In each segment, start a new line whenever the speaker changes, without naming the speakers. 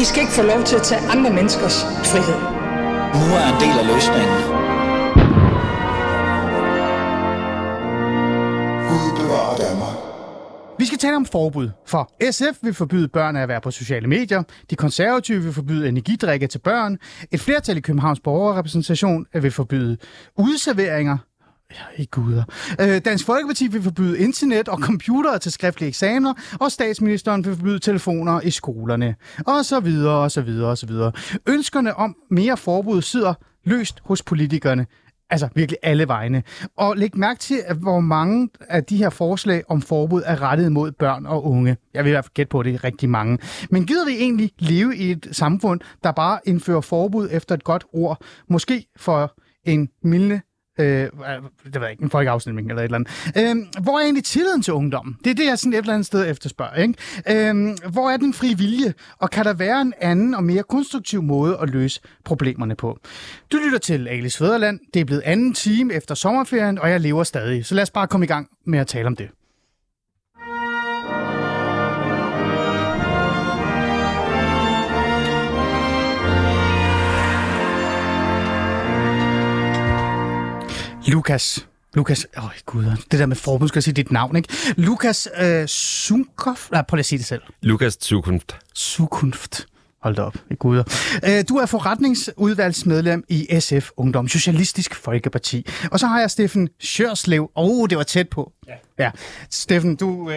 I skal ikke få lov til at tage andre menneskers frihed.
Nu er en del af løsningen.
Gud bevarer Danmark.
Vi skal tale om forbud, for SF vil forbyde børn at være på sociale medier, de konservative vil forbyde energidrikke til børn, et flertal i Københavns borgerrepræsentation vil forbyde udserveringer, Ja, i guder. Øh, Dansk Folkeparti vil forbyde internet og computere til skriftlige eksamener, og statsministeren vil forbyde telefoner i skolerne. Og så videre, og så videre, og så videre. Ønskerne om mere forbud sidder løst hos politikerne. Altså virkelig alle vegne. Og læg mærke til, at hvor mange af de her forslag om forbud er rettet mod børn og unge. Jeg vil i hvert fald gætte på, at det er rigtig mange. Men gider vi egentlig leve i et samfund, der bare indfører forbud efter et godt ord? Måske for en milde Øh, ah, det ved jeg ikke, en folkeafstemning eller et eller andet. Øh, hvor er egentlig tilliden til ungdommen? Det er det, jeg sådan et eller andet sted efterspørger. Ikke? Øh, hvor er den frie vilje? Og kan der være en anden og mere konstruktiv måde at løse problemerne på? Du lytter til Alice Fæderland. Det er blevet anden time efter sommerferien, og jeg lever stadig. Så lad os bare komme i gang med at tale om det. Lukas. Lukas, åh oh, gud, det der med forbud, skal jeg sige dit navn, ikke? Lukas øh, Sunkov, nej, prøv lige at sige det selv.
Lukas Zukunft.
Sukunft. Hold da op, i guder. Øh, du er forretningsudvalgsmedlem i SF Ungdom, Socialistisk Folkeparti. Og så har jeg Steffen Sjørslev. Åh, oh, det var tæt på. Ja. ja. Steffen, du, øh,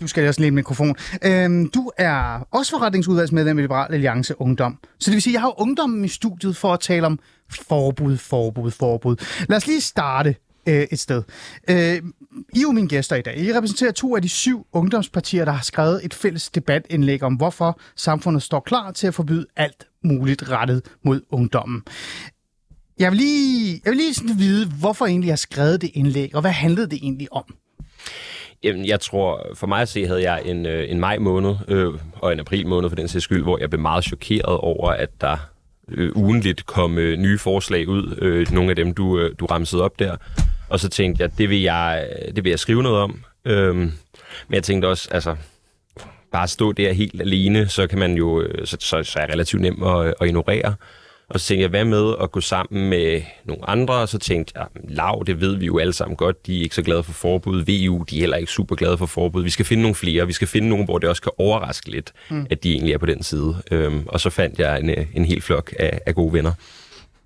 du skal også lige en mikrofon. Øhm, du er også forretningsudvalgsmedlem i Liberal Alliance Ungdom. Så det vil sige, at jeg har ungdommen i studiet for at tale om forbud, forbud, forbud. Lad os lige starte øh, et sted. Øh, I er jo mine gæster i dag. I repræsenterer to af de syv ungdomspartier, der har skrevet et fælles debatindlæg om, hvorfor samfundet står klar til at forbyde alt muligt rettet mod ungdommen. Jeg vil lige, jeg vil lige sådan vide, hvorfor egentlig jeg har skrevet det indlæg, og hvad handlede det egentlig om?
Jamen, jeg tror, for mig at se, havde jeg en, øh, en maj måned øh, og en april måned for den sags skyld, hvor jeg blev meget chokeret over, at der øh, ugenligt komme øh, nye forslag ud. Øh, nogle af dem, du, øh, du ramsede op der. Og så tænkte jeg, det vil jeg, øh, det vil jeg skrive noget om. Øhm, men jeg tænkte også, altså, bare stå der helt alene, så kan man jo, øh, så, så, så er det relativt nemt at, at ignorere. Og så tænkte jeg, hvad med at gå sammen med nogle andre? Og så tænkte jeg, lav, det ved vi jo alle sammen godt, de er ikke så glade for forbud. VU, de er heller ikke super glade for forbud. Vi skal finde nogle flere. Vi skal finde nogle, hvor det også kan overraske lidt, mm. at de egentlig er på den side. Øhm, og så fandt jeg en, en hel flok af, af gode venner.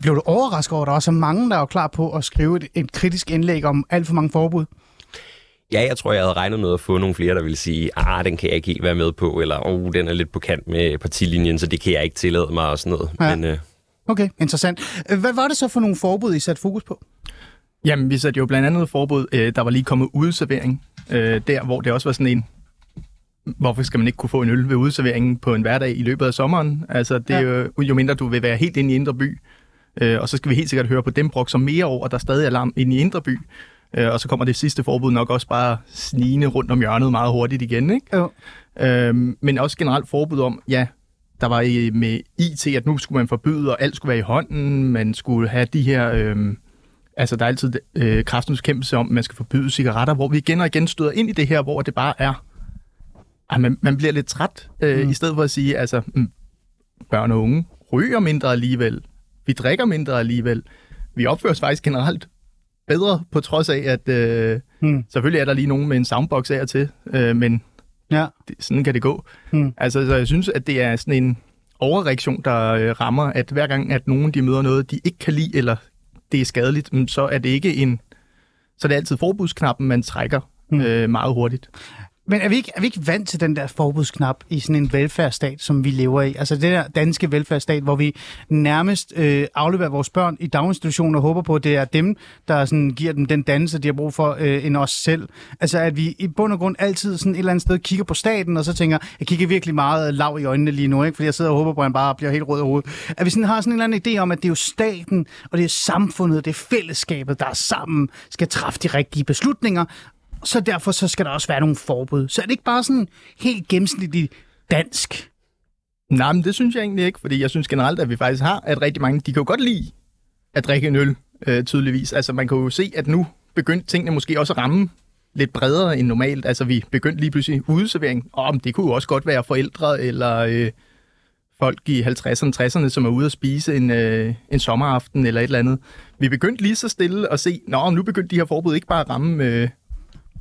Blev du overrasket over, at der er så mange, der er klar på at skrive et, et kritisk indlæg om alt for mange forbud?
Ja, jeg tror, jeg havde regnet med at få nogle flere, der ville sige, ah, den kan jeg ikke helt være med på, eller oh, den er lidt på kant med partilinjen, så det kan jeg ikke tillade mig og sådan noget. Ja. Men, øh,
Okay, interessant. Hvad var det så for nogle forbud, I satte fokus på?
Jamen, vi satte jo blandt andet forbud, øh, der var lige kommet udservering, øh, der hvor det også var sådan en, hvorfor skal man ikke kunne få en øl ved udserveringen på en hverdag i løbet af sommeren? Altså, det er ja. jo, jo mindre du vil være helt inde i Indre By, øh, og så skal vi helt sikkert høre på dem brok som mere over, der stadig er alarm inde i Indre By. Øh, og så kommer det sidste forbud nok også bare snigende rundt om hjørnet meget hurtigt igen, ikke? Jo. Øh, men også generelt forbud om, ja, der var i, med IT, at nu skulle man forbyde, og alt skulle være i hånden. Man skulle have de her... Øh, altså, der er altid øh, kraftens kæmpelse om, at man skal forbyde cigaretter, hvor vi igen og igen støder ind i det her, hvor det bare er... At man, man bliver lidt træt, øh, mm. i stedet for at sige, altså, mm, børn og unge ryger mindre alligevel. Vi drikker mindre alligevel. Vi opfører os faktisk generelt bedre, på trods af, at øh, mm. selvfølgelig er der lige nogen med en soundbox af og til, øh, men Ja. Det, sådan kan det gå. Hmm. Altså, så jeg synes, at det er sådan en overreaktion, der øh, rammer, at hver gang, at nogen de møder noget, de ikke kan lide, eller det er skadeligt, så er det ikke en... Så er det altid forbudsknappen, man trækker hmm. øh, meget hurtigt.
Men er vi, ikke, er vi ikke vant til den der forbudsknap i sådan en velfærdsstat, som vi lever i? Altså det der danske velfærdsstat, hvor vi nærmest øh, afleverer vores børn i daginstitutioner og håber på, at det er dem, der sådan, giver dem den dannelse, de har brug for, øh, end os selv. Altså at vi i bund og grund altid sådan et eller andet sted kigger på staten, og så tænker, jeg kigger virkelig meget lav i øjnene lige nu, ikke? fordi jeg sidder og håber på, at han bare bliver helt rød i hovedet. At vi sådan har sådan en eller anden idé om, at det er jo staten, og det er samfundet, det er fællesskabet, der sammen skal træffe de rigtige beslutninger, så derfor så skal der også være nogle forbud. Så er det ikke bare sådan helt gennemsnitligt dansk?
Nej, men det synes jeg egentlig ikke, fordi jeg synes generelt, at vi faktisk har, at rigtig mange, de kan jo godt lide at drikke en øl, øh, tydeligvis. Altså man kan jo se, at nu begyndte tingene måske også at ramme lidt bredere end normalt. Altså vi begyndte lige pludselig udservering, og det kunne jo også godt være forældre eller øh, folk i 50'erne, 60'erne, som er ude at spise en, øh, en sommeraften eller et eller andet. Vi begyndte lige så stille at se, nå, nu begyndte de her forbud ikke bare at ramme øh,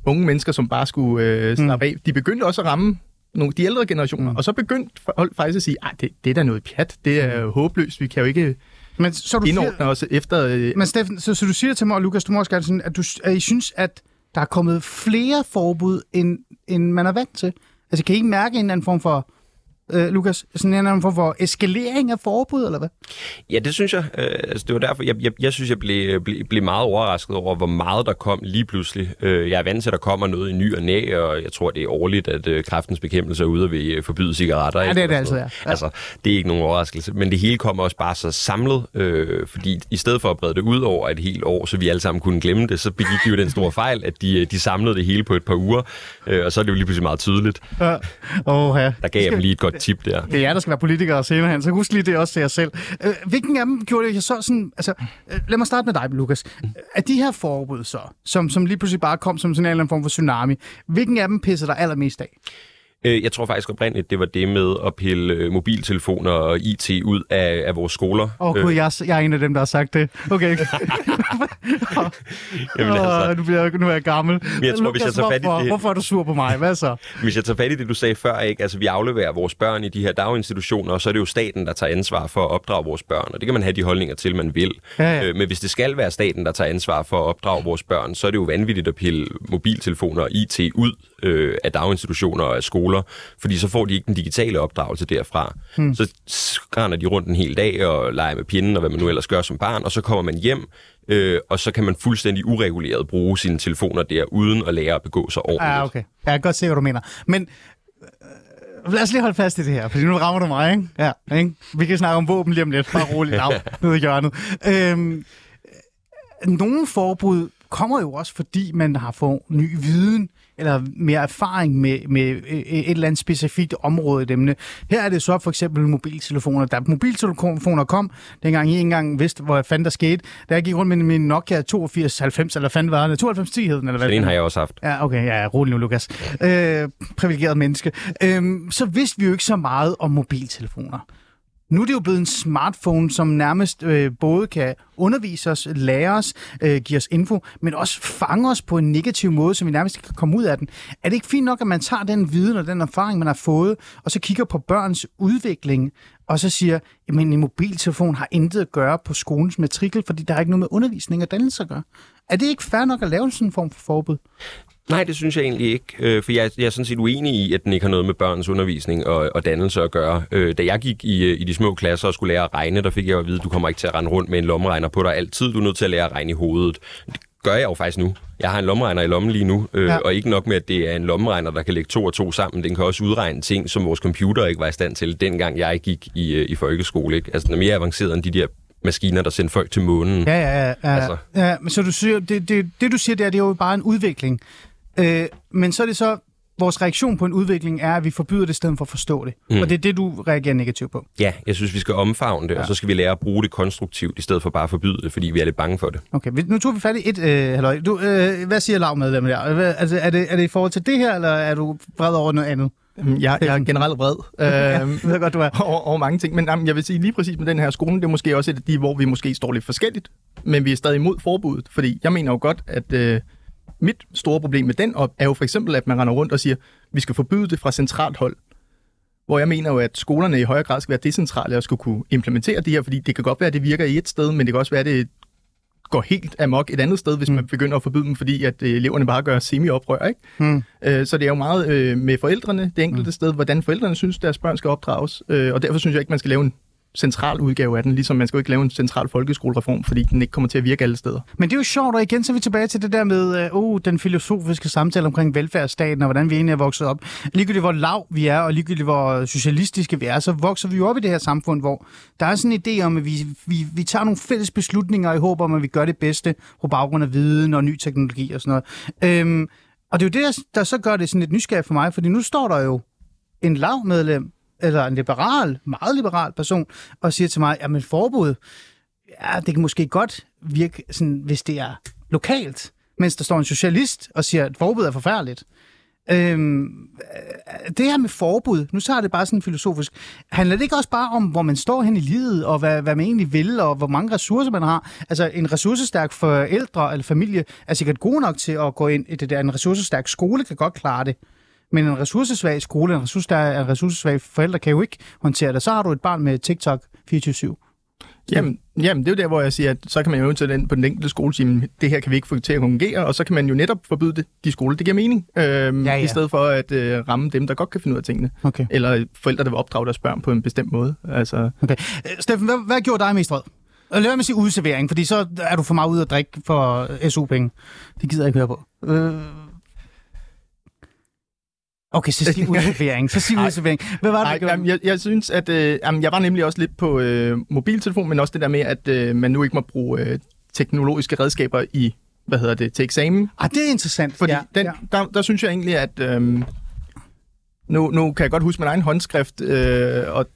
unge mennesker, som bare skulle øh, slappe af. De begyndte også at ramme nogle, de ældre generationer, mm. og så begyndte folk faktisk at sige, at det, det er da noget pjat, det er jo håbløst, vi kan jo ikke
Men så du
indordne
siger,
os efter... Øh,
men Steffen, så, så du siger til mig, og Lukas, du må også gerne sådan, at, du, at I synes, at der er kommet flere forbud, end, end man er vant til. Altså, kan I ikke mærke en eller anden form for, øh, Lukas, sådan en eller anden form for eskalering af forbud, eller hvad?
Ja, det synes jeg. Øh, altså, det var derfor, jeg, jeg, jeg synes, jeg blev, blev, blev meget overrasket over, hvor meget der kom lige pludselig. Øh, jeg er vant til, at der kommer noget i ny og næ, og jeg tror, det er årligt, at øh, kraftens bekæmpelse er ude øh, forbyde cigaretter.
Ja, det er det
sådan
ja. Ja.
Altså, det er ikke nogen overraskelse. Men det hele kommer også bare så samlet, øh, fordi i stedet for at brede det ud over et helt år, så vi alle sammen kunne glemme det, så begik de jo den store fejl, at de, de samlede det hele på et par uger, øh, og så er det jo lige pludselig meget tydeligt.
Ja. Oh, ja.
Der gav jeg dem lige et godt tip der.
Det er jer, der skal være politikere senere hen, så husk lige det også til jer selv. Øh, hvilken af dem gjorde det, jeg så sådan... Altså, øh, lad mig starte med dig, Lukas. Af de her forbud så, som, som lige pludselig bare kom som sådan en eller anden form for tsunami, hvilken af dem pisser dig allermest af?
Øh, Jeg tror faktisk oprindeligt, det var det med at pille øh, mobiltelefoner og IT ud af, af vores skoler.
Åh, oh, gud, jeg, er- jeg er en af dem, der har sagt det. Okay.
Jamen, altså,
nu, bliver nu er jeg gammel.
jeg tror, hvis jeg tager fat i
hvorfor,
det-
hvorfor er du sur på mig? Hvad så?
hvis jeg tager fat i det, du sagde før, ikke? Altså, vi afleverer vores børn i de her daginstitutioner, og så er det jo staten, der tager ansvar for at opdrage vores børn. Og det kan man have de holdninger til, man vil.
Ja, ja.
Men hvis det skal være staten, der tager ansvar for at opdrage vores børn, så er det jo vanvittigt at pille mobiltelefoner og IT ud øh, af daginstitutioner og af skoler, fordi så får de ikke den digitale opdragelse derfra. Hmm. Så skrænder de rundt en hel dag og leger med pinden og hvad man nu ellers gør som barn, og så kommer man hjem, øh, og så kan man fuldstændig ureguleret bruge sine telefoner der, uden at lære at begå sig ordentligt.
Ja, okay. Jeg kan godt se, hvad du mener. Men øh, lad os lige holde fast i det her, fordi nu rammer du mig, ikke? Ja, ikke? Vi kan snakke om våben lige om lidt. Bare roligt af nede i hjørnet. Øhm, nogle forbud kommer jo også, fordi man har fået ny viden eller mere erfaring med, med øh, et eller andet specifikt område i demne. Her er det så for eksempel mobiltelefoner. Da mobiltelefoner kom, dengang I ikke engang vidste, hvor fanden der skete, da jeg gik rundt med min Nokia 8290, eller fanden var det? 9210 hed den, eller hvad?
Så en har jeg også haft.
Ja, okay, ja, rolig nu, Lukas. Øh, privilegeret menneske. Øh, så vidste vi jo ikke så meget om mobiltelefoner. Nu er det jo blevet en smartphone, som nærmest øh, både kan undervise os, lære os, øh, give os info, men også fange os på en negativ måde, så vi nærmest ikke kan komme ud af den. Er det ikke fint nok, at man tager den viden og den erfaring, man har fået, og så kigger på børns udvikling, og så siger, at en mobiltelefon har intet at gøre på skolens matrikel, fordi der er ikke noget med undervisning og dannelse at gøre. Er det ikke fair nok at lave sådan en form for forbud?
Nej, det synes jeg egentlig ikke, øh, for jeg, jeg er sådan set uenig i, at den ikke har noget med børns undervisning og, og dannelse at gøre. Øh, da jeg gik i, øh, i de små klasser og skulle lære at regne, der fik jeg at vide, at du kommer ikke til at rende rundt med en lommeregner på dig altid. Du er nødt til at lære at regne i hovedet. Det gør jeg jo faktisk nu. Jeg har en lommeregner i lommen lige nu, øh,
Ja.
og ikke nok med, at det er en lommeregner, der kan lægge to og to sammen. Den kan også udregne ting, som vores computer ikke var i stand til, dengang jeg gik i, øh, i folkeskole. Ikke? Altså, den er mere avanceret end de der maskiner, der sender folk til månen.
Ja, ja, ja. Altså.
Altså.
ja men så du siger, det, det, det du siger der, det er jo bare en udvikling. Øh, men så er det så, vores reaktion på en udvikling er, at vi forbyder det i stedet for at forstå det. Mm. Og det er det, du reagerer negativt på.
Ja, jeg synes, vi skal omfavne det, ja. og så skal vi lære at bruge det konstruktivt, i stedet for bare at forbyde det, fordi vi er lidt bange for det.
Okay, nu tog vi fat i et... Øh, halløj. Du, øh, hvad siger lavmedlem der? Hvad, altså, er, det, er det i forhold til det her, eller er du vred over noget andet?
Jeg, jeg er generelt vred øh,
Jeg ved godt, du er.
over, over mange ting, men jamen, jeg vil sige lige præcis med den her skole, det er måske også et af de, hvor vi måske står lidt forskelligt, men vi er stadig imod forbuddet, fordi jeg mener jo godt, at øh, mit store problem med den op, er jo for eksempel, at man render rundt og siger, vi skal forbyde det fra centralt hold. Hvor jeg mener jo, at skolerne i højere grad skal være decentrale og skulle kunne implementere det her, fordi det kan godt være, at det virker i et sted, men det kan også være, at det går helt amok et andet sted, hvis mm. man begynder at forbyde dem, fordi at øh, eleverne bare gør semi-oprør. Ikke?
Mm.
Øh, så det er jo meget øh, med forældrene, det enkelte mm. sted, hvordan forældrene synes, deres børn skal opdrages. Øh, og derfor synes jeg ikke, man skal lave en central udgave af den, ligesom man skal jo ikke lave en central folkeskolereform, fordi den ikke kommer til at virke alle steder.
Men det er jo sjovt, og igen så er vi tilbage til det der med øh, oh, den filosofiske samtale omkring velfærdsstaten, og hvordan vi egentlig er vokset op. Ligegyldigt hvor lav vi er, og ligegyldigt hvor socialistiske vi er, så vokser vi jo op i det her samfund, hvor der er sådan en idé om, at vi, vi, vi tager nogle fælles beslutninger i håb om, at vi gør det bedste på baggrund af viden og ny teknologi og sådan noget. Øhm, og det er jo det, der, så gør det sådan lidt nysgerrigt for mig, fordi nu står der jo en lavmedlem, eller en liberal, meget liberal person, og siger til mig, jamen forbud, ja, det kan måske godt virke, sådan, hvis det er lokalt, mens der står en socialist og siger, at forbud er forfærdeligt. Øhm, det her med forbud, nu så er det bare sådan filosofisk, handler det ikke også bare om, hvor man står hen i livet, og hvad, hvad man egentlig vil, og hvor mange ressourcer man har? Altså en ressourcestærk forældre eller familie er sikkert god nok til at gå ind i det der. En ressourcestærk skole kan godt klare det. Men en ressourcesvag skole, en ressourcestærk, en ressourcesvag forældre kan jo ikke håndtere det. Så har du et barn med TikTok 24-7.
Jamen, jamen, det er jo der, hvor jeg siger, at så kan man jo eventuelt ind på den enkelte skole sige, det her kan vi ikke få til at fungere, og så kan man jo netop forbyde det, de skoler. Det giver mening, øhm,
Ja,
ja, i stedet for at øh, ramme dem, der godt kan finde ud af tingene.
Okay.
Eller forældre, der vil opdrage deres børn på en bestemt måde. Altså,
okay. Øh, Steffen, hvad, hvad gjorde dig mest rød? Øh, Lad være med at sige udservering, fordi så er du for meget ude at drikke for SU-penge. Det gider jeg ikke høre på. Øh... Okay, så sig udservering. Så sig udservering. Hvad var det, gjorde?
jamen, jeg, jeg synes, at øh, jamen, jeg var nemlig også lidt på øh, mobiltelefon, men også det der med, at øh, man nu ikke må bruge øh, teknologiske redskaber i, hvad hedder det, til eksamen.
Ah, det er interessant.
Fordi
ja,
den,
ja.
Der, der synes jeg egentlig, at... Øh, nu, nu kan jeg godt huske min egen håndskrift, øh, og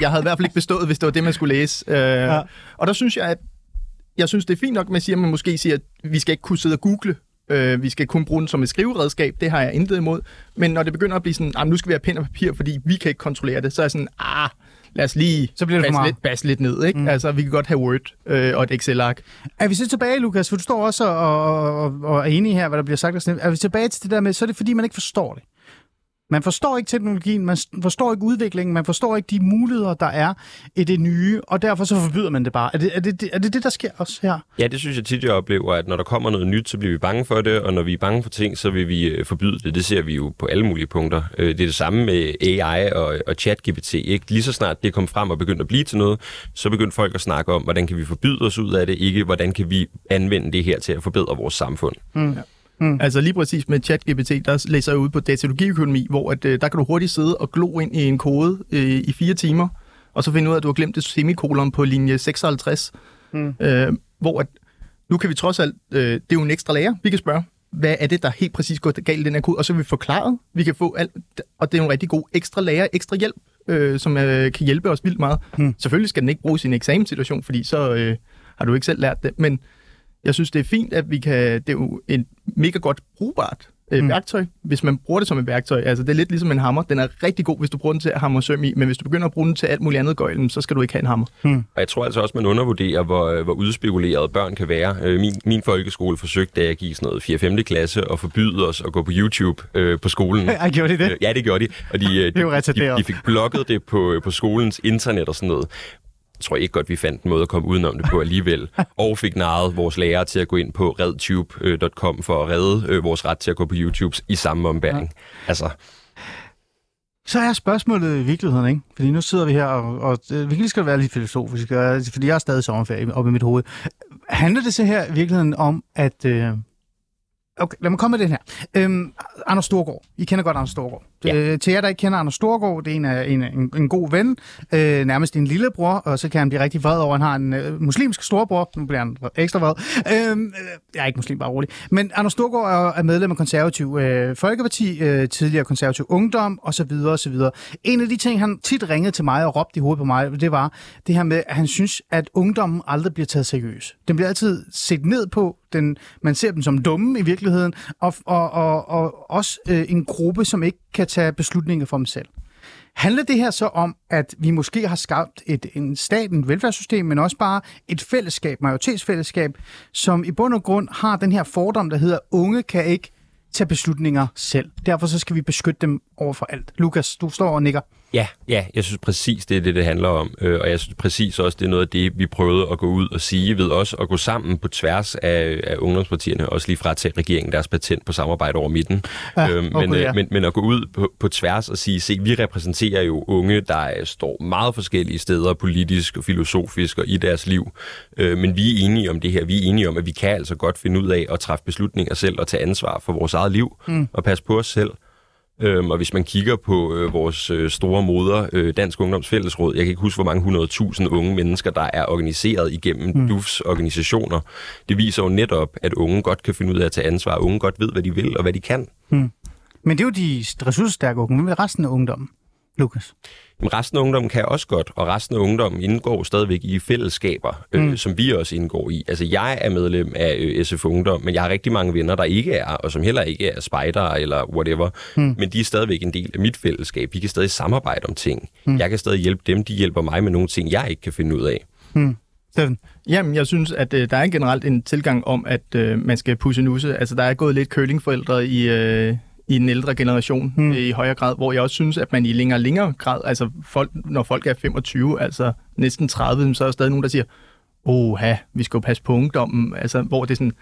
jeg havde i hvert fald ikke bestået, hvis det var det, man skulle læse. Øh, ja. Og der synes jeg, at jeg synes, det er fint nok, at man siger, at man måske siger, at vi skal ikke kunne sidde og google. Øh, vi skal kun bruge den som et skriveredskab. Det har jeg intet imod. Men når det begynder at blive sådan, "Ah, nu skal vi have pen og papir, fordi vi kan ikke kontrollere det, så er jeg sådan, ah, lad os lige
Så bliver det
basse lidt, basse lidt ned. Ikke? Mm. Altså, vi kan godt have Word øh, og et Excel-ark.
Er vi så tilbage, Lukas, for du står også og, og, og er enig her, hvad der bliver sagt. Er vi tilbage til det der med, så er det fordi, man ikke forstår det. Man forstår ikke teknologien, man forstår ikke udviklingen, man forstår ikke de muligheder, der er i det nye, og derfor så forbyder man det bare. Er det er det, er det, det der sker også her?
Ja, det synes jeg tit, jeg oplever, at når der kommer noget nyt, så bliver vi bange for det, og når vi er bange for ting, så vil vi øh, forbyde det. Det ser vi jo på alle mulige punkter. Øh, Det er det samme med AI og, og ChatGPT. Ikke? Lige så snart det kom frem og begyndte at blive til noget, så begyndte folk at snakke om, hvordan kan vi forbyde os ud af det, ikke hvordan kan vi anvende det her til at forbedre vores samfund.
Mm. Altså lige præcis med ChatGPT, der læser jeg ud på datalogiøkonomi, hvor at, øh, der kan du hurtigt sidde og glo ind i en kode øh, i fire timer, og så finde ud af, at du har glemt et semikolon på linje 56. Mm. Øh, hvor at, nu kan vi trods alt, øh, det er jo en ekstra lærer, vi kan spørge, hvad er det, der helt præcis går galt i den her kode, og så vil vi forklare, vi kan få alt, og det er en rigtig god ekstra lærer, ekstra hjælp, øh, som øh, kan hjælpe os vildt meget. Mm. Selvfølgelig skal den ikke bruges i en eksamenssituation, fordi så øh, har du ikke selv lært det, men jeg synes, det er fint, at vi kan... Det er jo et mega godt brugbart øh, mm. værktøj, hvis man bruger det som et værktøj. Altså, det er lidt ligesom en hammer. Den er rigtig god, hvis du bruger den til at hamre søm i, men hvis du begynder at bruge den til alt muligt andet gøjl, så skal du ikke have en hammer.
Og jeg tror altså også, man undervurderer, hvor, øh, hvor udspekuleret børn kan være. Øh, Min, min folkeskole forsøgte, da jeg gik i sådan noget 4. 5. klasse, at forbyde os at gå på YouTube øh, på skolen.
Ej, gjorde de det?
Øh, Ja, det gjorde de. Og de, øh, de, de,
retarderet.
de fik blokket det på, øh, på skolens internet og sådan noget. Jeg tror ikke godt, vi fandt en måde at komme udenom det på alligevel. Og fik narret vores lærere til at gå ind på redtube.com for at redde øh, vores ret til at gå på YouTube i samme ombæring. Ja. Altså,
Så er spørgsmålet i virkeligheden, ikke? Fordi nu sidder vi her, og, og øh, virkelig skal det være lidt filosofisk, fordi jeg er stadig i sommerferie oppe i mit hoved. Handler det så her i virkeligheden om, at... Øh... Okay, lad mig komme med den her. Øhm, Anders Storgård. I kender godt Anders Storgård.
Ja.
Øh, til jer, der ikke kender Anders Storgård, det er en, en, en, en god ven, øh, nærmest en lillebror, og så kan han blive rigtig vred over, at han har en øh, muslimsk storbror. Nu bliver han ekstra vred. Øhm, øh, jeg er ikke muslim, bare rolig. Men Anders Storgård er, er medlem af konservativ øh, Folkeparti, øh, tidligere konservativ ungdom, osv. osv. En af de ting, han tit ringede til mig og råbte i hovedet på mig, det var det her med, at han synes, at ungdommen aldrig bliver taget seriøst. Den bliver altid set ned på. Den, man ser dem som dumme i virkeligheden, og, og, og, og også øh, en gruppe, som ikke kan tage beslutninger for dem selv. Handler det her så om, at vi måske har skabt et, en stat, en velfærdssystem, men også bare et fællesskab, majoritetsfællesskab, som i bund og grund har den her fordom, der hedder, unge kan ikke tage beslutninger selv. Derfor så skal vi beskytte dem over for alt. Lukas, du står og nikker.
Ja, ja, jeg synes præcis, det er det, det handler om. Øh, Og jeg synes præcis også, det er noget af det, vi prøvede at gå ud og sige ved os at gå sammen på tværs af, af ungdomspartierne, også lige fra til regeringen deres patent på samarbejde over midten.
Ja, okay,
men,
ja.
øh, men, men at gå ud på, på tværs og sige, se, vi repræsenterer jo unge, der øh, står meget forskellige steder politisk og filosofisk og i deres liv. Øh, Men vi er enige om det her. Vi er enige om, at vi kan altså godt finde ud af at træffe beslutninger selv og tage ansvar for vores eget liv mm. og passe på os selv. Øhm, og hvis man kigger på øh, vores øh, store moder, øh, Dansk Ungdoms Fællesråd, jeg kan ikke huske, hvor mange 100.000 unge mennesker, der er organiseret igennem mm. DUFs organisationer. Det viser jo netop, at unge godt kan finde ud af at tage ansvar. Unge godt ved, hvad de vil og hvad de kan.
Men det er jo de ressourcestærke unge. Hvad med resten af ungdommen? Lukas?
Men resten af ungdommen kan også godt, og resten af ungdommen indgår stadigvæk i fællesskaber, øh, mm. som vi også indgår i. Altså, jeg er medlem af øh, SF Ungdom, men jeg har rigtig mange venner, der ikke er, og som heller ikke er spejdere eller whatever. Mm. Men de er stadigvæk en del af mit fællesskab. Vi kan stadig samarbejde om ting. Mm. Jeg kan stadig hjælpe dem, de hjælper mig med nogle ting, jeg ikke kan finde ud af.
Mm. Steffen?
Jamen, jeg synes, at øh, der er generelt en tilgang om, at øh, man skal pusse nusse. Altså, der er gået lidt curlingforældre i, øh, i den ældre generation hmm. øh, i højere grad, hvor jeg også synes, at man i længere længere grad, altså folk, når folk er 25, altså næsten 30, så er der stadig nogen, der siger, oha, vi skal jo passe på ungdommen, altså hvor det er sådan,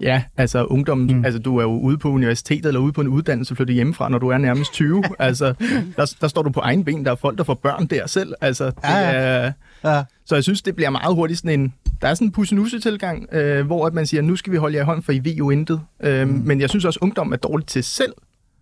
Ja, altså ungdommen, mm. altså du er jo ude på universitetet eller ude på en uddannelse, flytter hjemmefra, når du er nærmest 20. altså, der, der står du på egen ben, der er folk, der får børn der selv. Altså, det ja, ja. Er, ja. Så jeg synes, det bliver meget hurtigt sådan en, der er sådan en pussenusse-tilgang, øh, hvor at man siger, nu skal vi holde jer i hånd, for I ved jo intet. Øh, mm. Men jeg synes også, at ungdom er dårligt til selv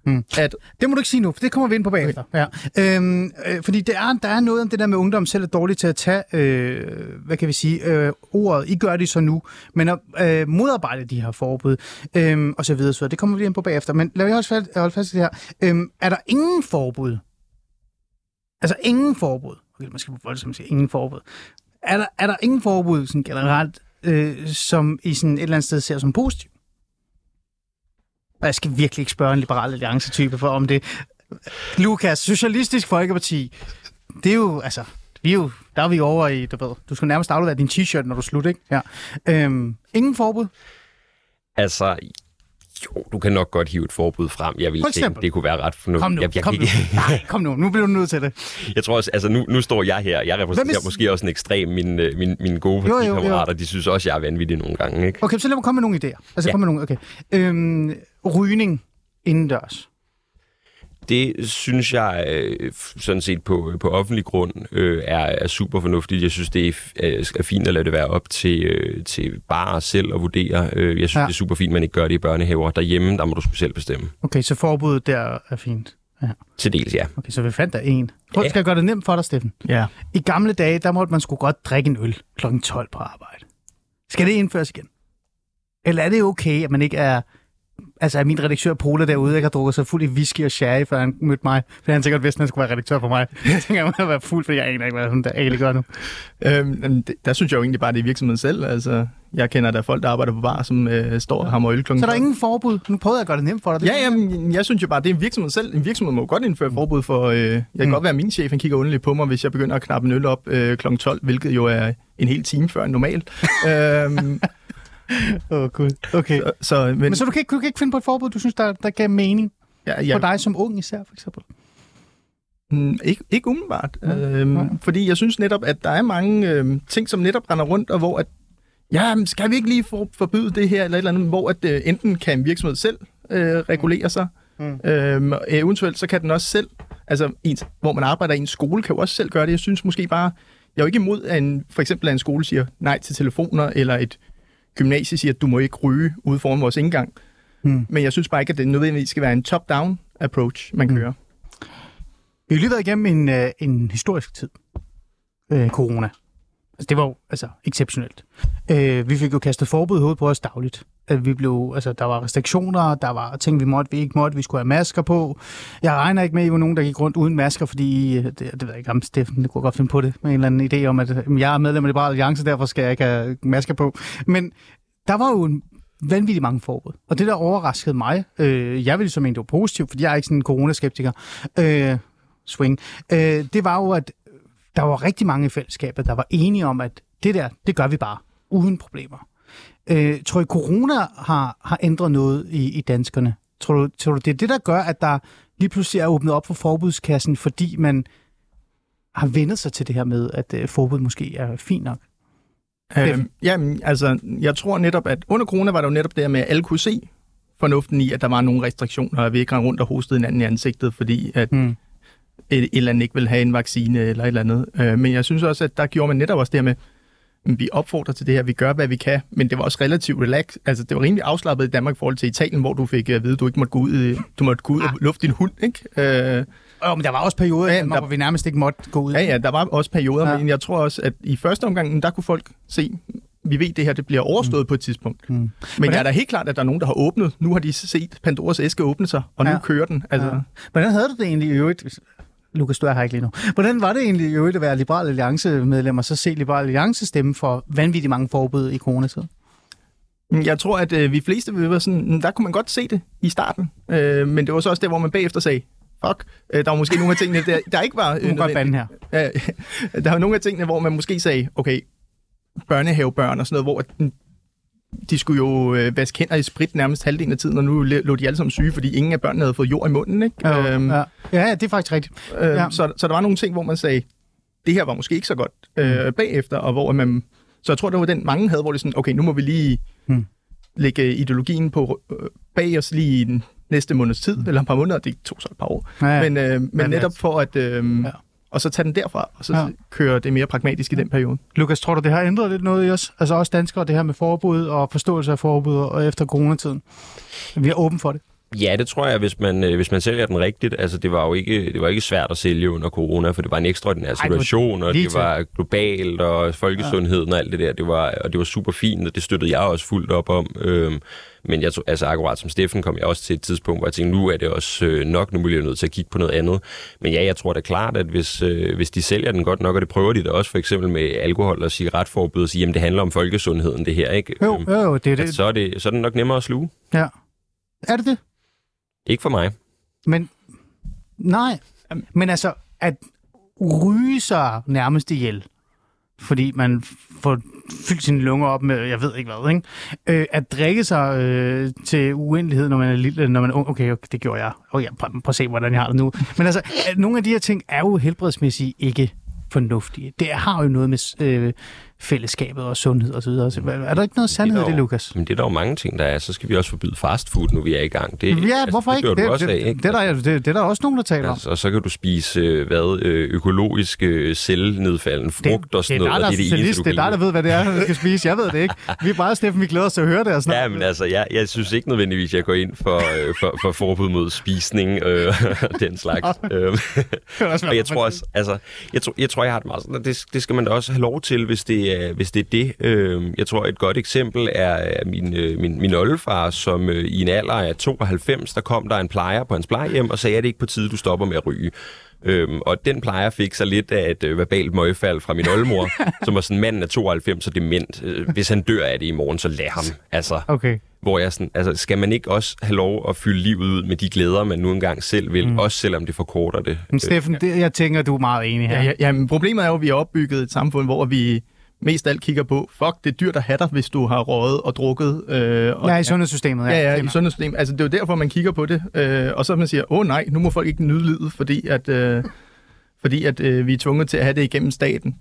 Mm. At, det må du ikke sige nu, for det kommer vi ind på bagefter. Okay. Ja. Øhm, øh, fordi det er, der er noget om det der med ungdom selv er dårligt til at tage, øh, hvad kan vi sige, øh, ordet. I gør det så nu, men at øh, modarbejde de her forbud, øh, og så videre, så det kommer vi ind på bagefter. Men lad os holde fast, holde fast i det her. Øh, er der ingen forbud? Altså ingen forbud. Okay, man skal voldsomt sige ingen forbud. Er der, er der ingen forbud sådan generelt, øh, som i sådan et eller andet sted ser som positivt? Jeg skal virkelig ikke spørge en liberal alliance-type for om det. Lukas, Socialistisk Folkeparti, det er jo, altså, vi er jo, der er vi over i, du ved, du skal nærmest aflevere din t-shirt, når du slutter, ikke? Ja. Øhm, ingen forbud?
Altså, jo, du kan nok godt hive et forbud frem. Jeg vil tænke, det kunne være ret fornuftigt.
Kom nu,
jeg, jeg
kom,
kan
nu. Nej, kom nu, nu bliver du nødt til det.
Jeg tror også, altså nu, nu står jeg her. Jeg repræsenterer måske også en ekstrem. Mine, øh, mine, mine gode partikammerater, de synes også, jeg er vanvittig nogle gange. Ikke?
Okay, så lad mig komme med nogle idéer. Altså, ja. komme med nogle, okay. Øhm, rygning indendørs
det synes jeg øh, sådan set på, på offentlig grund øh, er, er super fornuftigt. Jeg synes, det er, er fint at lade det være op til, øh, til bare selv at vurdere. Øh, jeg synes, ja. det er super fint, at man ikke gør det i børnehaver. Derhjemme, der må du selv bestemme.
Okay, så forbuddet der er fint.
Ja. Til dels, ja.
Okay, så vi fandt der en. Prøv, ja. skal jeg gøre det nemt for dig, Steffen?
Ja.
I gamle dage, der måtte man sgu godt drikke en øl kl. 12 på arbejde. Skal det indføres igen? Eller er det okay, at man ikke er altså min redaktør Pola derude, ikke har drukket sig fuld i whisky og sherry, før han mødte mig. For han sikkert vidste, at han skulle være redaktør for mig. Jeg tænker, at han være fuld, fordi jeg aner ikke, hvad hun der egentlig gør nu.
Øhm, der synes jeg jo egentlig bare, det er virksomheden selv. Altså, jeg kender der folk, der arbejder på bar, som øh, står og hammer øl klokken.
Så der er ingen forbud? Nu prøvede jeg at gøre det nemt for dig. Det
ja, jamen, jeg synes jo bare, det er en virksomhed selv. En virksomhed må godt indføre forbud for... Øh, jeg kan mm. godt være, at min chef han kigger underligt på mig, hvis jeg begynder at knappe en øl op øh, kl. 12, hvilket jo er en hel time før normalt. øhm,
Åh, oh, gud. Okay. Så, så, men, men så du kan, ikke, du kan ikke finde på et forbud, du synes, der, der gav mening? Ja, ja. For dig som ung især, for eksempel?
Mm, ikke, ikke umiddelbart. Ja, øhm, ja. Fordi jeg synes netop, at der er mange øhm, ting, som netop render rundt, og hvor at, ja, skal vi ikke lige for, forbyde det her, eller et eller andet, hvor at, øh, enten kan en virksomhed selv øh, regulere sig, mm. øhm, eventuelt så kan den også selv, altså ens, hvor man arbejder i en skole, kan jo også selv gøre det. Jeg synes måske bare, jeg er jo ikke imod, at en, for eksempel at en skole siger nej til telefoner, eller et gymnasiet siger, at du må ikke ryge ude foran vores indgang. Mm. Men jeg synes bare ikke, at det nødvendigvis skal være en top-down approach, man kører. Mm.
Vi har lige været igennem en, uh, en historisk tid. Uh, corona. Altså, det var jo altså, exceptionelt. Øh, vi fik jo kastet forbud i hovedet på os dagligt. At vi blev, altså, der var restriktioner, der var ting, vi måtte, vi ikke måtte, vi skulle have masker på. Jeg regner ikke med, at I var nogen, der gik rundt uden masker, fordi, øh, det, det ved jeg ikke om Steffen det kunne godt finde på det, med en eller anden idé om, at øh, jeg er medlem af Liberale Alliance, derfor skal jeg ikke have masker på. Men der var jo en vanvittigt mange forbud. Og det, der overraskede mig, øh, jeg ville som en, det var positivt, fordi jeg er ikke sådan en coronaskeptiker, øh, swing, øh, det var jo, at der var rigtig mange i fællesskabet, der var enige om, at det der, det gør vi bare, uden problemer. Øh, tror I, corona har, har ændret noget i, i danskerne? Tror du, tror du, det er det, der gør, at der lige pludselig er åbnet op for forbudskassen, fordi man har vendet sig til det her med, at øh, forbud måske er fint nok?
Øhm, jamen, altså, jeg tror netop, at under corona var der jo netop det med, at alle kunne se fornuften i, at der var nogle restriktioner, og vi ikke rundt og hostede hinanden i ansigtet, fordi at mm. Et, eller andet ikke vil have en vaccine eller et eller andet. Øh, men jeg synes også, at der gjorde man netop også det her med, vi opfordrer til det her, vi gør, hvad vi kan, men det var også relativt relax. Altså, det var rimelig afslappet i Danmark i forhold til Italien, hvor du fik at vide, at du ikke måtte gå ud, du måtte gå ud og lufte din hund, ikke? Øh,
Jo, men der var også perioder, ja, der, hvor vi nærmest ikke måtte gå ud.
Ja, ja, der var også perioder, ja. men jeg tror også, at i første omgang, der kunne folk se, vi ved, det her det bliver overstået mm. på et tidspunkt. Mm. Men Hvordan? jeg er da helt klart, at der er nogen, der har åbnet. Nu har de set Pandoras æske åbne sig, og ja. nu kører den. Altså. Ja.
Hvordan havde du det egentlig i øvrigt? Lukas, du er her ikke lige nu. Hvordan var det egentlig jo at være Liberal Alliance-medlem, og så se Liberal Alliance stemme for vanvittigt mange forbud i coronatiden?
Mm, Jeg tror, at øh, vi fleste vil være sådan, mm, der kunne man godt se det i starten. Øh, men det var så også der, hvor man bagefter sagde, fuck, øh, der var måske nogle af tingene, der, der ikke var...
Må godt bande her.
Ja, der var nogle af tingene, hvor man måske sagde, okay, børnehavebørn og sådan noget, hvor at, de skulle jo øh, vaske hænder i sprit nærmest halvdelen af tiden, og nu lå de alle sammen syge, fordi ingen af børnene havde fået jord i munden. Ikke?
Ja,
Øhm,
ja. ja, det er faktisk rigtigt.
Øh,
Ja.
ja. så, så der var nogle ting, hvor man sagde, det her var måske ikke så godt øh, bagefter, og hvor man... Så jeg tror, det var den, mange havde, hvor det sådan, okay, nu må vi lige
Mm.
mm. lægge ideologien på øh, bag os lige i den næste måneds tid, eller et par måneder, det tog så et par år.
Ja,
Ja,
ja.
men, øh, men
Men
netop for at... Øh,
Ja.
Og så tage den derfra, og så
ja.
køre det mere pragmatisk i den periode.
Lukas, tror du, det har ændret lidt noget i os? Altså også danskere, det her med forbud og forståelse af forbud og efter coronatiden. Vi er åben for det.
Ja, det tror jeg, hvis man, øh, hvis man sælger den rigtigt. Altså, det var jo ikke, det var ikke svært at sælge under corona, for det var en ekstraordinær
det var
situation, og det var globalt, og folkesundheden og alt det der. Det var, og det var super fint, og det støttede jeg også fuldt op om. Øhm, men jeg tror, altså akkurat som Steffen kom jeg også til et tidspunkt, hvor jeg tænkte, nu er det også øh, nok, nu bliver jeg nødt til at kigge på noget andet. Men ja, jeg tror da klart, at hvis, øh, hvis de sælger den godt nok, og det prøver de da også for eksempel med alkohol og cigaretforbud, og sige, jamen det handler om folkesundheden, det her, ikke?
Jo,
Øhm,
jo, det er det.
så, er det, så er det nok nemmere at sluge.
Ja. Er det det?
Ikke for mig.
Men nej. Men altså, at ryge sig nærmest ihjel, fordi man får fyldt sine lunger op med, jeg ved ikke hvad, ikke? Øh, at drikke sig øh, til uendelighed, når man er lille, når man er ung. Okay, okay det gjorde jeg. Okay, prøv, prøv at se, hvordan jeg har det nu. Men altså, nogle af de her ting er jo helbredsmæssigt ikke fornuftige. Det har jo noget med øh, fællesskabet og sundhed og så videre. Så Er der ikke noget sandhed i det, Lukas?
Men det er der jo mange ting, der er. Så skal vi også forbyde fast food, nu vi er i gang. Det,
Ja, hvorfor
det
ikke? Det,
også
det,
af, ikke?
det, det, er der, det, det er der også nogen, der taler om.
Altså, og så kan du spise øh, hvad, øh, økologisk øh, cellenedfaldende frugt og sådan
det
noget, og
der
det er
er
det eneste,
Det er dig, der ved, hvad det er, du skal spise. Jeg ved det ikke. Vi er bare, Steffen, vi glæder os til at høre det. Og sådan
Ja, men altså, jeg, jeg synes ikke nødvendigvis, jeg går ind for, øh, for, for forbud mod spisning øh, og den slags. Øh, og jeg tror også, altså, jeg tror, jeg, tror, jeg har det meget sådan, det, det skal man da også have lov til, hvis det er, hvis det, er det. Øh, jeg tror, et godt eksempel er er min, øh, min, min oldefar, som øh, i en alder af 92, der kom der en plejer på hans plejehjem og sagde, at det ikke på tide, du stopper med at ryge. Øhm, og den plejer fik så lidt af et øh, verbalt møgfald fra min oldemor, som var sådan, manden er 92 og dement. Øh, hvis han dør af det i morgen, så lad ham. Altså,
Okay.
hvor jeg sådan, altså, skal man ikke også have lov at fylde livet ud med de glæder, man nu engang selv vil, mm. også selvom det forkorter det?
Men Steffen, det, jeg tænker, du er meget enig her.
Ja, ja, ja, men problemet er jo, at vi har opbygget et samfund, hvor vi mest alt kigger på, fuck, det er dyrt at have dig, hvis du har røget og drukket. Øh, og,
Ja, i sundhedssystemet.
Ja, ja, i
Kender.
sundhedssystemet. Altså, det er jo derfor, man kigger på det. Øh, og så man siger, åh nej, nu må folk ikke nyde livet, fordi at, øh, fordi at øh, vi er tvunget til at have det igennem staten.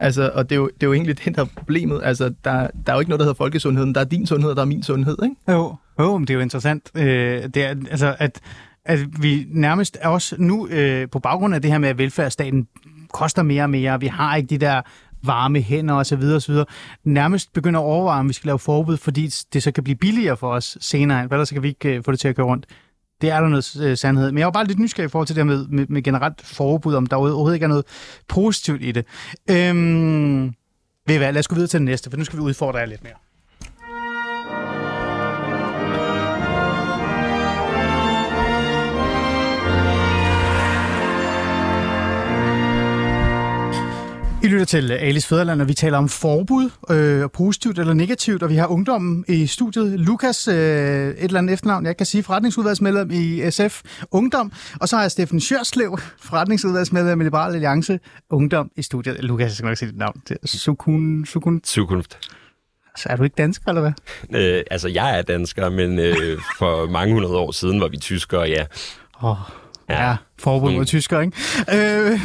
Altså, og det er, jo, det er jo egentlig det, der er problemet. Altså, der, der er jo ikke noget, der hedder folkesundheden. Der er din sundhed, og der er min sundhed, ikke?
Jo, jo, men det er jo interessant. Øh, det er, altså, at, at vi nærmest også nu, øh, på baggrund af det her med, at velfærdsstaten koster mere og mere, vi har ikke de der varme hænder osv. osv. Nærmest begynder at overveje, om vi skal lave forbud, fordi det så kan blive billigere for os senere hen. Hvad der så kan vi ikke øh, få det til at køre rundt. Det er der noget øh, sandhed. Men jeg var bare lidt nysgerrig i forhold til det her med, med, med generelt forbud, om der overhovedet ikke er noget positivt i det. Øhm, ved I hvad, lad os gå videre til det næste, for nu skal vi udfordre jer lidt mere. Lytter til Alice Fæderland, og vi taler om forbud, øh, positivt eller negativt, og vi har ungdommen i studiet. Lukas, øh, et eller andet efternavn, jeg kan sige, forretningsudvalgsmedlem i SF Ungdom, og så har jeg Steffen Sjørslev, forretningsudvalgsmedlem i Liberal Alliance Ungdom i studiet. Lukas, jeg skal nok sige dit navn. Det er Sukun, Sukun.
Zukunft.
Så er du ikke dansker, eller hvad?
Øh, altså, jeg er dansker, men øh, for mange hundrede år siden var vi tyskere, ja.
Oh, ja. ja, forbud mod
Mm.
tysker, ikke? Øh,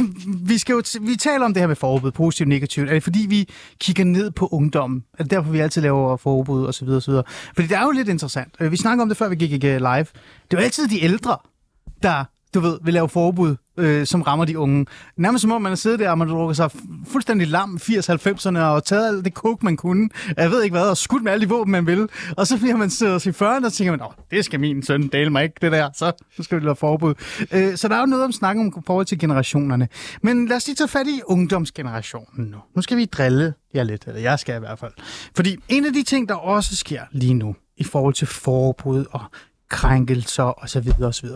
vi, skal jo t- vi taler om det her med forbud, positivt og negativt. Er det fordi, vi kigger ned på ungdommen? Er det derfor, vi altid laver forbud og så videre og så videre? Fordi det er jo lidt interessant. Øh, Vi snakker om det, før vi gik øh, live. Det er jo altid de ældre, der du ved, vil lave forbud, øh, som rammer de unge. Nærmest som om man har siddet der, og man drukker sig fuldstændig lam 80-90'erne, og taget alt det coke, man kunne, jeg ved ikke hvad, og skudt med alle de våben, man vil. Og så bliver man siddet i 40'erne, og så tænker man, Åh, det skal min søn dele mig ikke, det der, så, så skal vi lave forbud. Øh, så der er jo noget om snakken om forhold til generationerne. Men lad os lige tage fat i ungdomsgenerationen nu. Nu skal vi drille jer lidt, eller jeg skal i hvert fald. Fordi en af de ting, der også sker lige nu, i forhold til forbud og krænkelser osv. osv.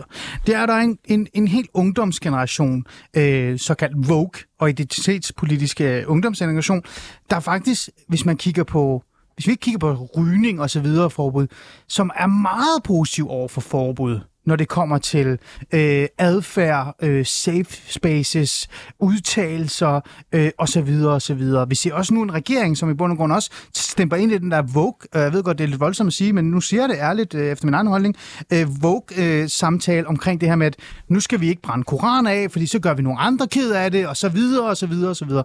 Det er der en, en, en helt ungdomsgeneration, øh, såkaldt Vogue og identitetspolitiske øh, ungdomsgeneration, der faktisk, hvis man kigger på hvis vi ikke kigger på rygning og så videre forbud, som er meget positiv over for forbud, når det kommer til øh, adfærd, øh, safe spaces, udtalelser øh, osv. osv. Vi ser også nu en regering, som i bund og grund også stemper ind i den der Vogue, øh, jeg ved godt, det er lidt voldsomt at sige, men nu siger jeg det ærligt øh, efter min egen holdning, øh, Vogue-samtale øh, omkring det her med, at nu skal vi ikke brænde koran af, fordi så gør vi nogle andre ked af det, og så videre, og så videre, og så videre.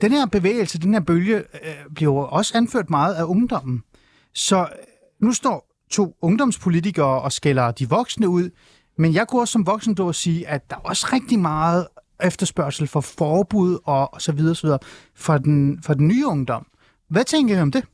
Den her bevægelse, den her bølge, øh, bliver også anført meget af ungdommen. Så nu står to ungdomspolitikere og skælder de voksne ud, men jeg kunne også som voksen dog sige, at der er også rigtig meget efterspørgsel for forbud og, og så videre, så videre for, den, for den nye ungdom. Hvad tænker I om det?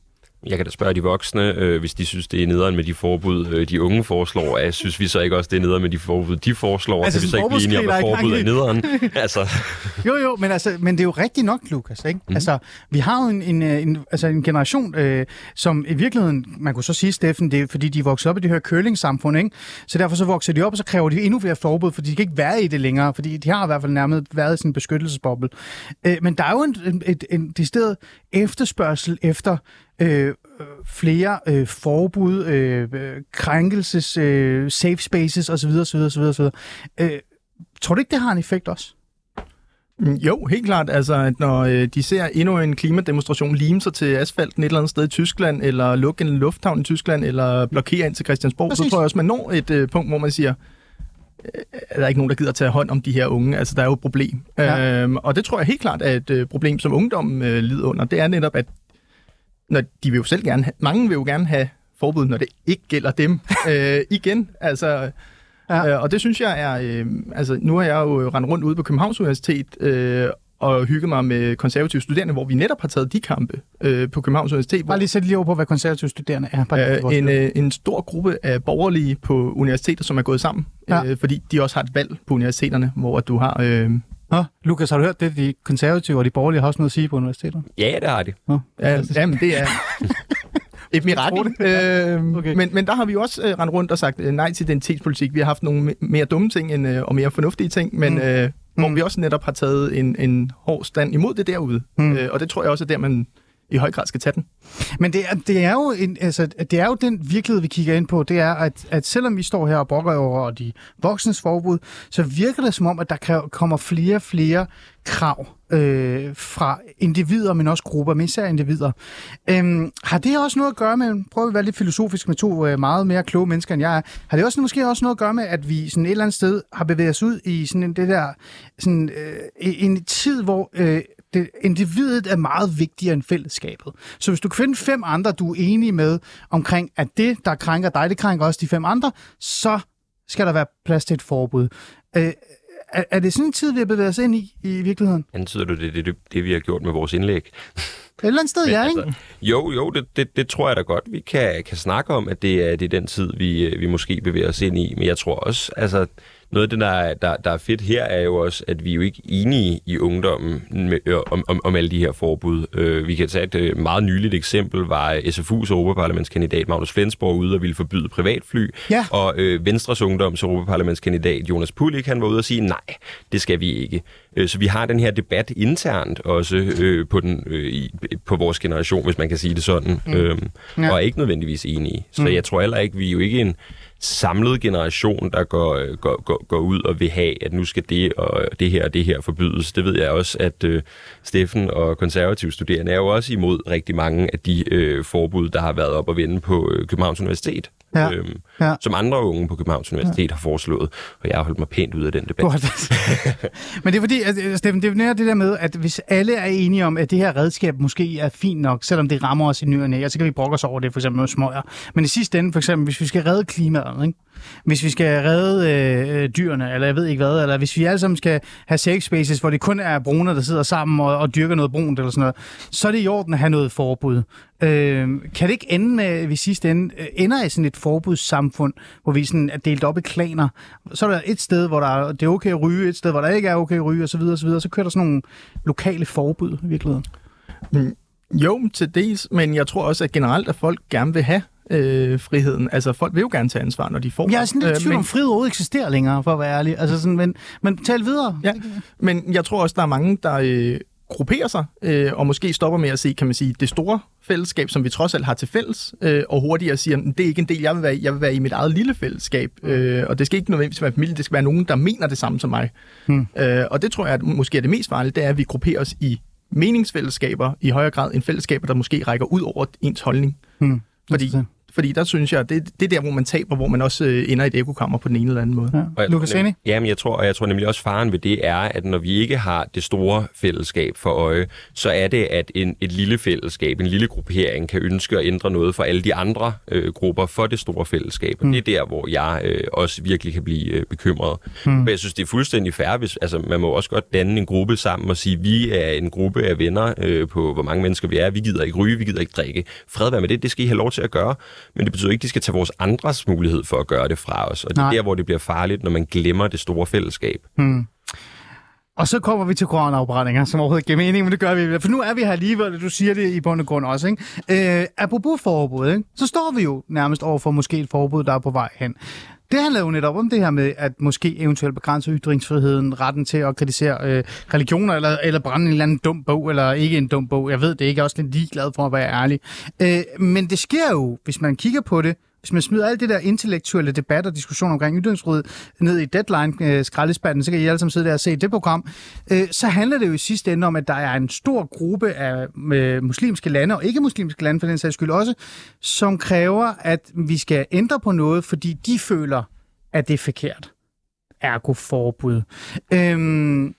Jeg kan da spørge de voksne, øh, hvis de synes, det er nederen med de forbud, øh, de unge foreslår. Jeg synes vi så ikke også, det er nederen med de forbud, de foreslår? Altså, kan vi så ikke blive enige om, at forbud er nederen? altså.
Jo, jo, men, altså, men det er jo rigtigt nok, Lukas. Ikke? Mm. Altså, vi har jo en, en, en, altså en generation, øh, som i virkeligheden, man kunne så sige, Steffen, det er fordi, de vokser op i det her curling-samfund, ikke? så derfor så vokser de op, og så kræver de endnu flere forbud, fordi de kan ikke være i det længere, fordi de har i hvert fald nærmest været i sådan en beskyttelsesboble. Øh, men der er jo en, en, en, en decideret efterspørgsel efter øh, flere øh, forbud, øh, krænkelses, øh, safe spaces osv. osv., osv., osv. Øh, tror du ikke, det har en effekt også?
Mm, jo, helt klart. Altså, at når øh, de ser endnu en klimademonstration lime sig til asfalten et eller andet sted i Tyskland, eller lukke en lufthavn i Tyskland, eller blokere ind til Christiansborg, Præcis. så tror jeg også, man når et øh, punkt, hvor man siger, øh, er der ikke nogen, der gider tage hånd om de her unge. Altså, der er jo et problem. Ja. Øhm, og det tror jeg helt klart er et øh, problem, som ungdommen øh, lider under. Det er netop, at når de vil jo selv gerne have, mange vil jo gerne have forbud, når det ikke gælder dem øh, igen. Altså, ja. øh, og det synes jeg er, øh, altså nu har jeg jo rendt rundt ude på Københavns Universitet øh, og hygget mig med konservative studerende, hvor vi netop har taget de kampe øh, på Københavns Universitet.
Bare lige sætte lige over på, hvad konservative studerende er.
Bare øh, en, øh, en stor gruppe af borgerlige på universiteter, som er gået sammen, ja. øh, fordi de også har et valg på universiteterne, hvor du har... Øh,
Nå, Lukas, har du hørt det? De konservative og de borgerlige har også noget at sige på universitetet?
Ja, det har de.
Nå, ja, jamen, det er et mirakel. Øh, okay. men, men der har vi også øh, rendt rundt og sagt øh, nej til identitetspolitik. Vi har haft nogle mere dumme ting end, øh, og mere fornuftige ting, men mm. øh, hvor mm. vi også netop har taget en, en hård stand imod det derude. Mm. Øh, og det tror jeg også er der, man i høj grad skal tage den.
Men det er, det er, jo, en, altså, det er jo den virkelighed, vi kigger ind på. Det er, at, at selvom vi står her og brokker over de voksnes forbud, så virker det som om, at der kommer flere og flere krav øh, fra individer, men også grupper, men især individer. Øhm, har det også noget at gøre med, prøv at være lidt filosofisk med to øh, meget mere kloge mennesker, end jeg er, har det også måske også noget at gøre med, at vi sådan et eller andet sted har bevæget os ud i sådan det der, sådan, øh, en tid, hvor øh, det, individet er meget vigtigere end fællesskabet. Så hvis du kan finde fem andre, du er enige med omkring, at det, der krænker dig, det krænker også de fem andre, så skal der være plads til et forbud. Øh, er, er det sådan en tid, vi har bevæget os ind i, i virkeligheden?
Antyder du det, det, det, vi har gjort med vores indlæg?
Et eller andet sted, Men, ja, ikke? Altså,
jo, jo, det, det, det tror jeg da godt, vi kan, kan snakke om, at det er, det er den tid, vi, vi måske bevæger os ind i. Men jeg tror også, altså, noget af det, der, der, der er fedt her, er jo også, at vi er jo ikke enige i ungdommen med, om, om, om alle de her forbud. Øh, vi kan tage et øh, meget nyligt eksempel, var SFU's europaparlamentskandidat Magnus Flensborg ude og ville forbyde privatfly,
ja.
og øh, Venstres ungdoms europaparlamentskandidat Jonas Pulik, han var ude og sige, nej, det skal vi ikke. Øh, så vi har den her debat internt også øh, på, den, øh, i, på vores generation, hvis man kan sige det sådan, mm. øh, ja. og er ikke nødvendigvis enige. Så mm. jeg tror heller ikke, vi er jo ikke en samlet generation, der går, øh, går, går, går ud og vil have, at nu skal det og øh, det her og det her forbydes. Det ved jeg også, at øh, Steffen og konservative studerende er jo også imod rigtig mange af de øh, forbud, der har været op og vende på øh, Københavns Universitet ja. Øhm, ja. som andre unge på Københavns Universitet ja. har foreslået, og jeg har holdt mig pænt ud af den debat.
Men det er fordi, at, Steffen, det er det der med, at hvis alle er enige om, at det her redskab måske er fint nok, selvom det rammer os i nyerne, så kan vi brokke os over det, for eksempel med smøger. Men i sidste ende, for eksempel, hvis vi skal redde klimaet, ikke? Hvis vi skal redde øh, dyrene, eller jeg ved ikke hvad, eller hvis vi alle sammen skal have safe spaces, hvor det kun er brune, der sidder sammen og, og dyrker noget brunt eller sådan noget, så er det i orden at have noget forbud. Øh, kan det ikke ende med, at vi sidste ende øh, ender i sådan et forbudssamfund, hvor vi sådan er delt op i klaner? Så er der et sted, hvor der er, det er okay at ryge, et sted, hvor der ikke er okay at ryge, osv. osv. Så kører der sådan nogle lokale forbud i virkeligheden.
Mm, jo, til dels, men jeg tror også, at generelt, at folk gerne vil have øh, friheden. Altså, folk vil jo gerne tage ansvar, når de får
Jeg er sådan lidt
Øh,
tvivl om, frihed overhovedet eksisterer længere, for at være ærlig. Altså sådan, men, men tal videre.
Ja, men jeg tror også, der er mange, der øh, grupperer sig, øh, og måske stopper med at se, kan man sige, det store fællesskab, som vi trods alt har til fælles, øh, og hurtigere siger, "Men det er ikke en del, jeg vil være i. Jeg vil være i mit eget lille fællesskab, øh, og det skal ikke nødvendigvis være familie, det skal være nogen, der mener det samme som mig. Hmm. Øh, og det tror jeg, at måske er det mest farlige, det er, at vi grupperer os i meningsfællesskaber i højere grad end fællesskaber, der måske rækker ud over ens holdning.
Hmm.
Fordi. Fordi der synes jeg, det, det er der, hvor man taber, hvor man også øh, ender i et ekokammer på den ene eller anden måde.
Ja. Lukas Enig?
Jamen, jeg tror, og jeg tror nemlig også, faren ved det er, at når vi ikke har det store fællesskab for øje, så er det, at en, et lille fællesskab, en lille gruppering, kan ønske at ændre noget for alle de andre øh, grupper for det store fællesskab. Og mm. det er der, hvor jeg øh, også virkelig kan blive øh, bekymret. Mm. Men jeg synes, det er fuldstændig fair, hvis altså, man må også godt danne en gruppe sammen og sige, vi er en gruppe af venner øh, på, hvor mange mennesker vi er. Vi gider ikke ryge, vi gider ikke drikke. Fred være med det, det skal I have lov til at gøre. Men det betyder ikke, at de skal tage vores andres mulighed for at gøre det fra os. Og det er
Nej.
der, hvor det bliver farligt, når man glemmer det store fællesskab.
Og så kommer vi til koranafbrændinger, som overhovedet giver mening, men det gør vi. For nu er vi her alligevel, du siger det i bund og grund også. Ikke? Øh, apropos forbud, ikke? så står vi jo nærmest over for måske et forbud, der er på vej hen. Det handler jo netop om det her med, at måske eventuelt begrænse ytringsfriheden, retten til at kritisere øh, religioner, eller, eller brænde en eller anden dum bog, eller ikke en dum bog. Jeg ved det ikke, jeg er også lidt ligeglad for at være ærlig. Øh, men det sker jo, hvis man kigger på det, hvis man smider alt det der intellektuelle debat og diskussion omkring ytringsfrihed ned i deadline-skraldespanden, øh, så kan I alle sammen sidde der og se det program, øh, så handler det jo i sidste ende om, at der er en stor gruppe af øh, muslimske lande, og ikke muslimske lande for den sags skyld også, som kræver, at vi skal ændre på noget, fordi de føler, at det er forkert. Ergo forbud. Øhm,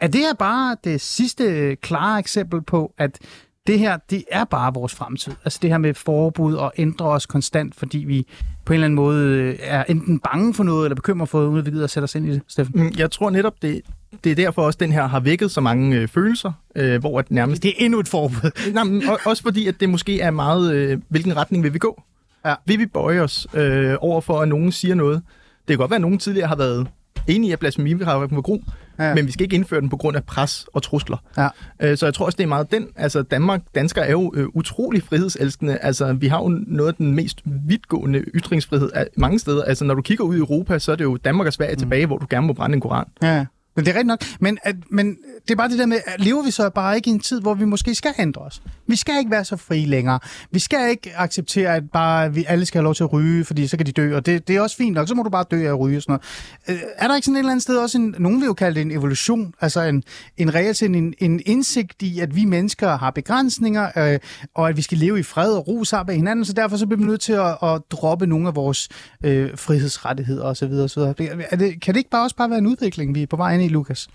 er det her bare det sidste klare eksempel på, at det her, det er bare vores fremtid. Altså det her med forbud og ændre os konstant, fordi vi på en eller anden måde øh, er enten bange for noget, eller bekymret for noget, uden at vi gider at sætte os ind i det, Steffen.
Mm, Jeg tror netop, det, det er derfor også, den her har vækket så mange øh, følelser, øh, hvor at nærmest...
Det er endnu et forbud.
Nej, men også fordi, at det måske er meget, øh, hvilken retning vil vi gå?
Ja.
Vil vi bøje os øh, over for, at nogen siger noget? Det kan godt være, at nogen tidligere har været enige i, at blasfemiparagrafen var god,
Ja.
men vi skal ikke indføre den på grund af pres og trusler.
Ja.
Øh, så jeg tror også, det er meget den. Altså, Danmark, danskere er jo øh, utrolig frihedselskende. Altså, vi har jo noget af den mest vidtgående ytringsfrihed af mange steder. Altså, når du kigger ud i Europa, så er det jo Danmark og Sverige mm. tilbage, hvor du gerne må brænde en koran.
Ja, men det er rigtigt nok. Men, at, men det er bare det der med, at lever vi så bare ikke i en tid, hvor vi måske skal ændre os? Vi skal ikke være så fri længere. Vi skal ikke acceptere, at bare vi alle skal have lov til at ryge, fordi så kan de dø, og det, det er også fint nok. Så må du bare dø af at ryge og sådan noget. Øh, er der ikke sådan et eller andet sted også en, nogen vil jo kalde det en evolution, altså en, en reelt en, en indsigt i, at vi mennesker har begrænsninger, øh, og at vi skal leve i fred og ro sammen med hinanden, så derfor så bliver vi nødt til at, at droppe nogle af vores øh, frihedsrettigheder osv. osv. Er det, kan det ikke bare også bare være en udvikling, vi er på vej ind i, Lukas?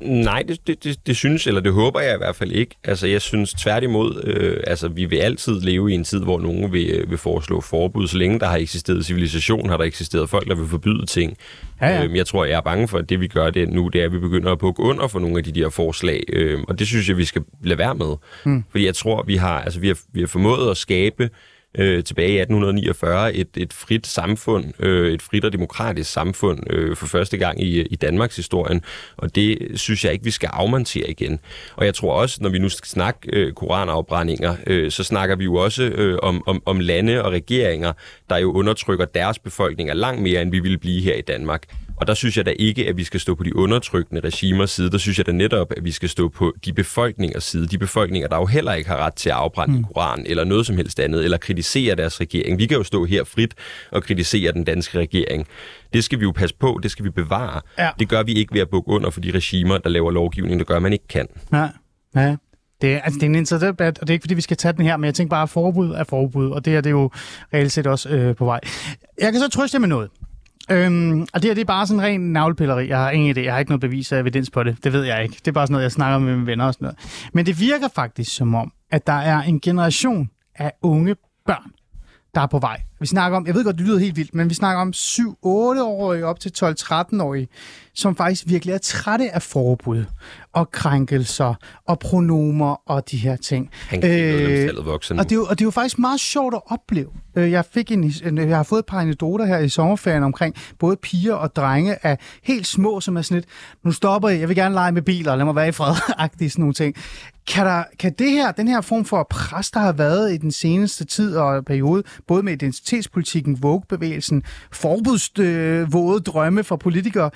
Nej, det, det, det, det synes, eller det håber jeg i hvert fald ikke. Altså, jeg synes tværtimod, øh, altså, vi vil altid leve i en tid, hvor nogen vil, øh, vil foreslå forbud. Så længe der har eksisteret civilisation, har der eksisteret folk, der vil forbyde ting.
Ja, ja.
Øhm, jeg tror, jeg er bange for, at det vi gør det nu, det er, at vi begynder at bukke under for nogle af de der forslag. Øhm, og det synes jeg, vi skal lade være med. Mm. Fordi jeg tror, vi har, altså, vi har, vi har formået at skabe øh, tilbage i 1849 et, et frit samfund, øh, et frit og demokratisk samfund øh, for første gang i, i Danmarks historien, og det synes jeg ikke, vi skal afmontere igen. Og jeg tror også, når vi nu skal snakke øh, koranafbrændinger, øh, så snakker vi jo også øh, om, om, om lande og regeringer, der jo undertrykker deres befolkninger langt mere, end vi ville blive her i Danmark. Og der synes jeg da ikke, at vi skal stå på de undertrykkende regimers side. Der synes jeg da netop, at vi skal stå på de befolkningers side. De befolkninger, der jo heller ikke har ret til at afbrænde mm. Koran eller noget som helst andet, eller kritisere deres regering. Vi kan jo stå her frit og kritisere den danske regering. Det skal vi jo passe på, det skal vi bevare.
Ja.
Det gør vi ikke ved at bukke under for de regimer, der laver lovgivning, der gør, man ikke kan.
Nej. Ja. Det, er- altså, det er en interessant debat, og det er ikke, fordi vi skal tage den her, men jeg tænker bare, at forbud er forbud, og det her det er jo reelt set også øh, på vej. Jeg kan så trøste jer med noget. Øhm, og det her det er bare sådan ren navlepilleri. Jeg har ingen idé. Jeg har ikke noget bevis af evidens på det. Det ved jeg ikke. Det er bare sådan noget, jeg snakker med mine venner og sådan noget. Men det virker faktisk som om, at der er en generation af unge børn, der er på vej. Vi snakker om, jeg ved godt, det lyder helt vildt, men vi snakker om 7-8-årige op til 12-13-årige, som faktisk virkelig er trætte af forbud og krænkelser og pronomer og de her ting.
Han kan øh.
Og det, er jo, og det er jo faktisk meget sjovt at opleve. Øh, Jeg, fik en, jeg har fået et par anekdoter her i sommerferien omkring både piger og drenge af helt små, som er sådan lidt, nu stopper jeg, jeg vil gerne lege med biler, lad mig være i fred, agtige sådan nogle ting. Kan, der, kan det her, den her form for pres, der har været i den seneste tid og periode, både med identitetspolitikken, Vogue-bevægelsen, forbudsvåde drømme for politikere,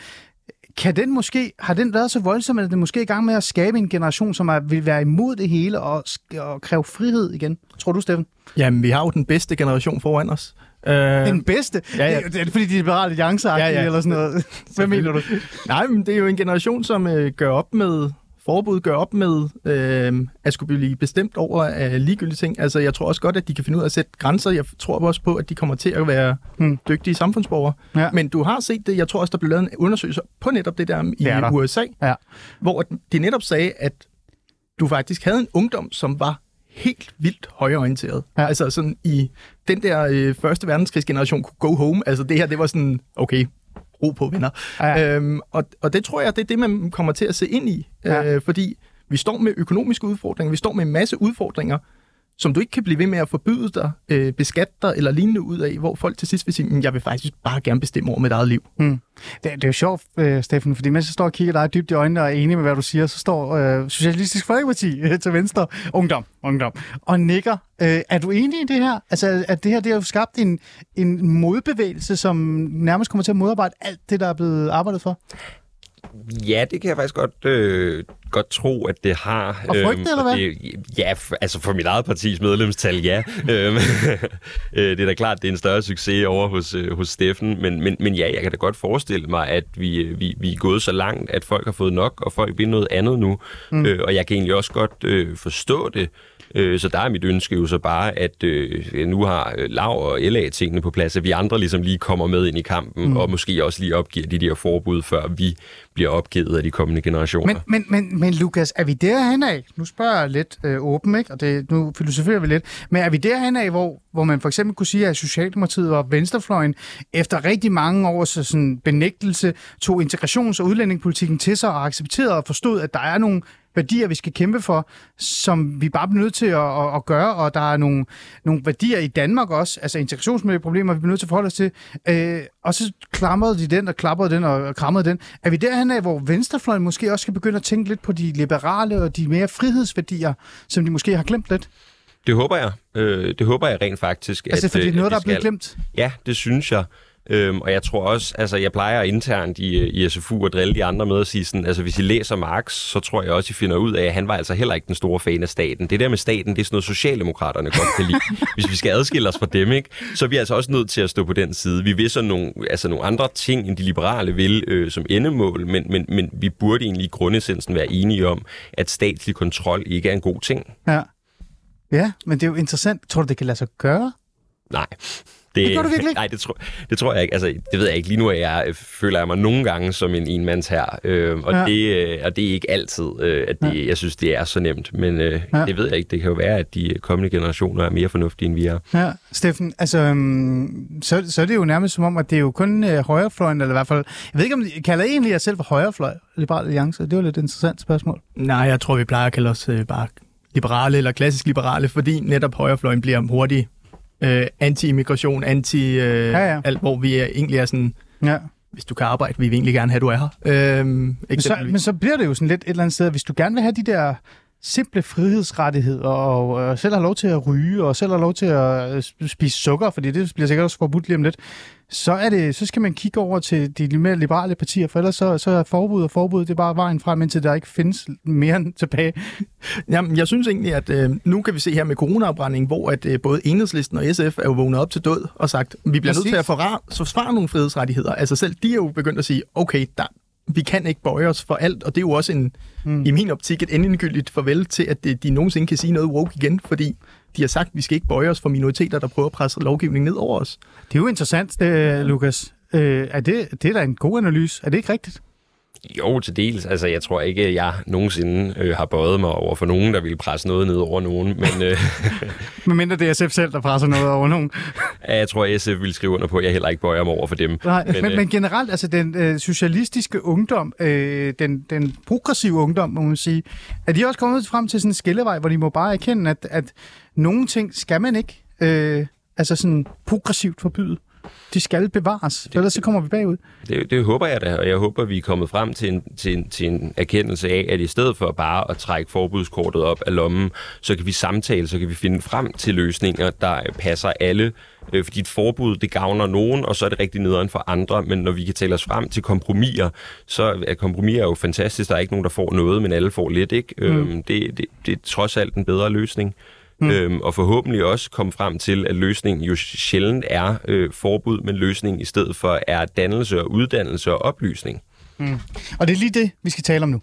kan den måske, har den været så voldsom, at den måske er i gang med at skabe en generation, som er, vil være imod det hele og, og kræve frihed igen? Tror du, Steffen?
Jamen, vi har jo den bedste generation foran os. Øh,
Den bedste?
Ja, ja.
Det, er- det er fordi, de er liberale alliancer
Ja, ja.
eller sådan noget. Hvad mener du?
Nej, men det er jo en generation, som øh, gør op med forbud, gør op med øh, at skulle blive bestemt over af ligegyldige ting. Altså, jeg tror også godt, at de kan finde ud af at sætte grænser. Jeg tror også på, at de kommer til at være
Hmm.
dygtige samfundsborgere.
Ja.
Men du har set det, jeg tror også, der blev lavet en undersøgelse på netop det der i
Det.
USA,
Ja.
hvor de netop sagde, at du faktisk havde en ungdom, som var helt vildt højorienteret.
Ja.
Altså sådan i den der øh, første verdenskrigsgeneration kunne go home. Altså det her, det var sådan, okay, ro på venner.
Ja.
Øhm, og, og det tror jeg, det er det, man kommer til at se ind i.
Ja.
Øh, fordi vi står med økonomiske udfordringer, vi står med en masse udfordringer, som du ikke kan blive ved med at forbyde dig, øh, beskatte dig eller lignende ud af, hvor folk til sidst vil sige, mm, jeg vil faktisk bare gerne bestemme over mit eget liv. Hmm.
Det, det er jo sjovt, øh, Steffen, fordi mens jeg står og kigger dig dybt i øjnene og er enig med, hvad du siger, så står øh, Socialistisk Folkeparti øh, til venstre, ungdom, ungdom, og nikker. Øh, er du enig i det her? Altså, at det her det har jo skabt en, en modbevægelse, som nærmest kommer til at modarbejde alt det, der er blevet arbejdet for?
Ja, det kan jeg faktisk godt, øh, godt tro, at det har.
Og frygte, eller hvad?
Det, ja, altså for mit eget partis medlemstal, ja. Øhm, øh, det er da klart, det er en større succes over hos, øh, hos Steffen, men, men, men ja, jeg kan da godt forestille mig, at vi, øh, vi, vi er gået så langt, at folk har fået nok, og folk vil noget andet nu. Mm. Øh, og jeg kan egentlig også godt øh, forstå det. Øh, så der er mit ønske jo så bare, at øh, nu har øh, Lav og LA tingene på plads, at vi andre ligesom lige kommer med ind i kampen, mm. og måske også lige opgiver de der forbud, før vi bliver opgivet af de kommende generationer.
Men, men, men, men Lukas, er vi derhen af? Nu spørger jeg lidt øh, åben, ikke? og det, nu filosoferer vi lidt. Men er vi derhen af, hvor, hvor man for eksempel kunne sige, at Socialdemokratiet og Venstrefløjen efter rigtig mange års sådan, benægtelse tog integrations- og udlændingepolitikken til sig og accepterede og forstod, at der er nogle værdier, vi skal kæmpe for, som vi bare bliver nødt til at, at, at gøre, og der er nogle, nogle værdier i Danmark også, altså integrationsmæssige problemer, vi bliver nødt til at forholde os til. Øh, og så klamrede de den, og klappede den, og krammede den. Er vi derhen af, hvor venstrefløjen måske også skal begynde at tænke lidt på de liberale og de mere frihedsværdier, som de måske har glemt lidt?
Det håber jeg. Øh, det håber jeg rent faktisk.
Altså, fordi det er
øh,
noget,
at
der er blevet glemt.
Ja, det synes jeg. Øhm, og jeg tror også, altså jeg plejer internt i, i SFU at drille de andre med at sige sådan, altså hvis I læser Marx, så tror jeg også, I finder ud af, at han var altså heller ikke den store fan af staten. Det der med staten, det er sådan noget, Socialdemokraterne godt kan lide. Hvis vi skal adskille os fra dem, ikke, så er vi altså også nødt til at stå på den side. Vi vil så nogle, altså nogle andre ting, end de liberale vil øh, som endemål, men, men, men vi burde egentlig i grundessensen være enige om, at statslig kontrol ikke er en god ting.
Ja. Ja, men det er jo interessant. Tror du, det kan lade sig gøre?
Nej.
Det gør du virkelig ikke?
Nej, det tror, det tror jeg ikke. Altså, det ved jeg ikke. Lige nu er jeg, øh, føler jeg mig nogle gange som en enmands her. Øh, og,
Ja.
ja. det, øh, og det er ikke altid, øh, at det, jeg synes, det er så nemt. Men øh,
Ja.
ja. det ved jeg ikke. Det kan jo være, at de kommende generationer er mere fornuftige, end vi er.
Ja, Steffen, altså, øhm, så, så er det jo nærmest som om, at det er jo kun øh, højrefløjen, eller i hvert fald, jeg ved ikke, om I kalder egentlig jer selv for højrefløj, Liberal Alliance? Det var lidt et interessant spørgsmål.
Nej, jeg tror, vi plejer at kalde os øh, bare liberale eller klassisk liberale, fordi netop højrefløjen bliver hurtigt øh, anti-immigration, anti øh,
Ja,
ja, alt, hvor vi er, egentlig er sådan,
Ja.
hvis du kan arbejde, vi vil egentlig gerne have, at du er her. Øh,
Men så, men så bliver det jo sådan lidt et eller andet sted, hvis du gerne vil have de der simple frihedsrettigheder, og øh, selv har lov til at ryge, og selv har lov til at øh, sp- spise sukker, fordi det bliver sikkert også forbudt lige om lidt, så, er det, så skal man kigge over til de mere liberale partier, for ellers så, så er forbud og forbud, det er bare vejen frem, indtil der ikke findes mere end tilbage.
Jamen, jeg synes egentlig, at øh, nu kan vi se her med coronaafbrænding, hvor at øh, både Enhedslisten og SF er jo vågnet op til død og sagt, vi bliver
Præcis.
nødt til at forsvare nogle frihedsrettigheder. Altså selv de er jo begyndt at sige, okay, der, vi kan ikke bøje os for alt, og det er jo også en, mm. i min optik et endegyldigt farvel til, at det, de nogensinde kan sige noget woke igen, fordi de har sagt, at vi skal ikke bøje os for minoriteter, der prøver at presse lovgivningen ned over os.
Det er jo interessant, øh, Lukas. Øh, er det, det er da en god analyse. Er det ikke rigtigt?
Jo, til dels. Altså, jeg tror ikke, at jeg nogensinde øh, har bøjet mig over for nogen, der ville presse noget ned over nogen. Men øh,
Medmindre det er SF selv, der presser noget over nogen.
jeg tror, SF ville skrive under på, at jeg heller ikke bøjer mig over for dem.
Nej, men, men,
øh,
men generelt, altså den øh, socialistiske ungdom, øh, den, den progressive ungdom, må man sige, er de også kommet frem til sådan en skillevej, hvor de må bare erkende, at, at nogle ting skal man ikke øh, altså sådan progressivt forbyde. De skal bevares, det, ellers så kommer vi bagud.
Det, det håber jeg da, og jeg håber, vi er kommet frem til en, til, en, til en erkendelse af, at i stedet for bare at trække forbudskortet op af lommen, så kan vi samtale, så kan vi finde frem til løsninger, der passer alle. Øh, Fordi et forbud, det gavner nogen, og så er det rigtig nederen for andre. Men når vi kan tale os frem til kompromiser, så er kompromiser jo fantastisk. Der er ikke nogen, der får noget, men alle får lidt. Ikke? Mm. Det, det, det er trods alt en bedre løsning. Mm. Øhm, og forhåbentlig også komme frem til, at løsningen jo sjældent er øh, forbud, men løsningen i stedet for er dannelse og uddannelse og oplysning.
Og det er lige det, vi skal tale om nu.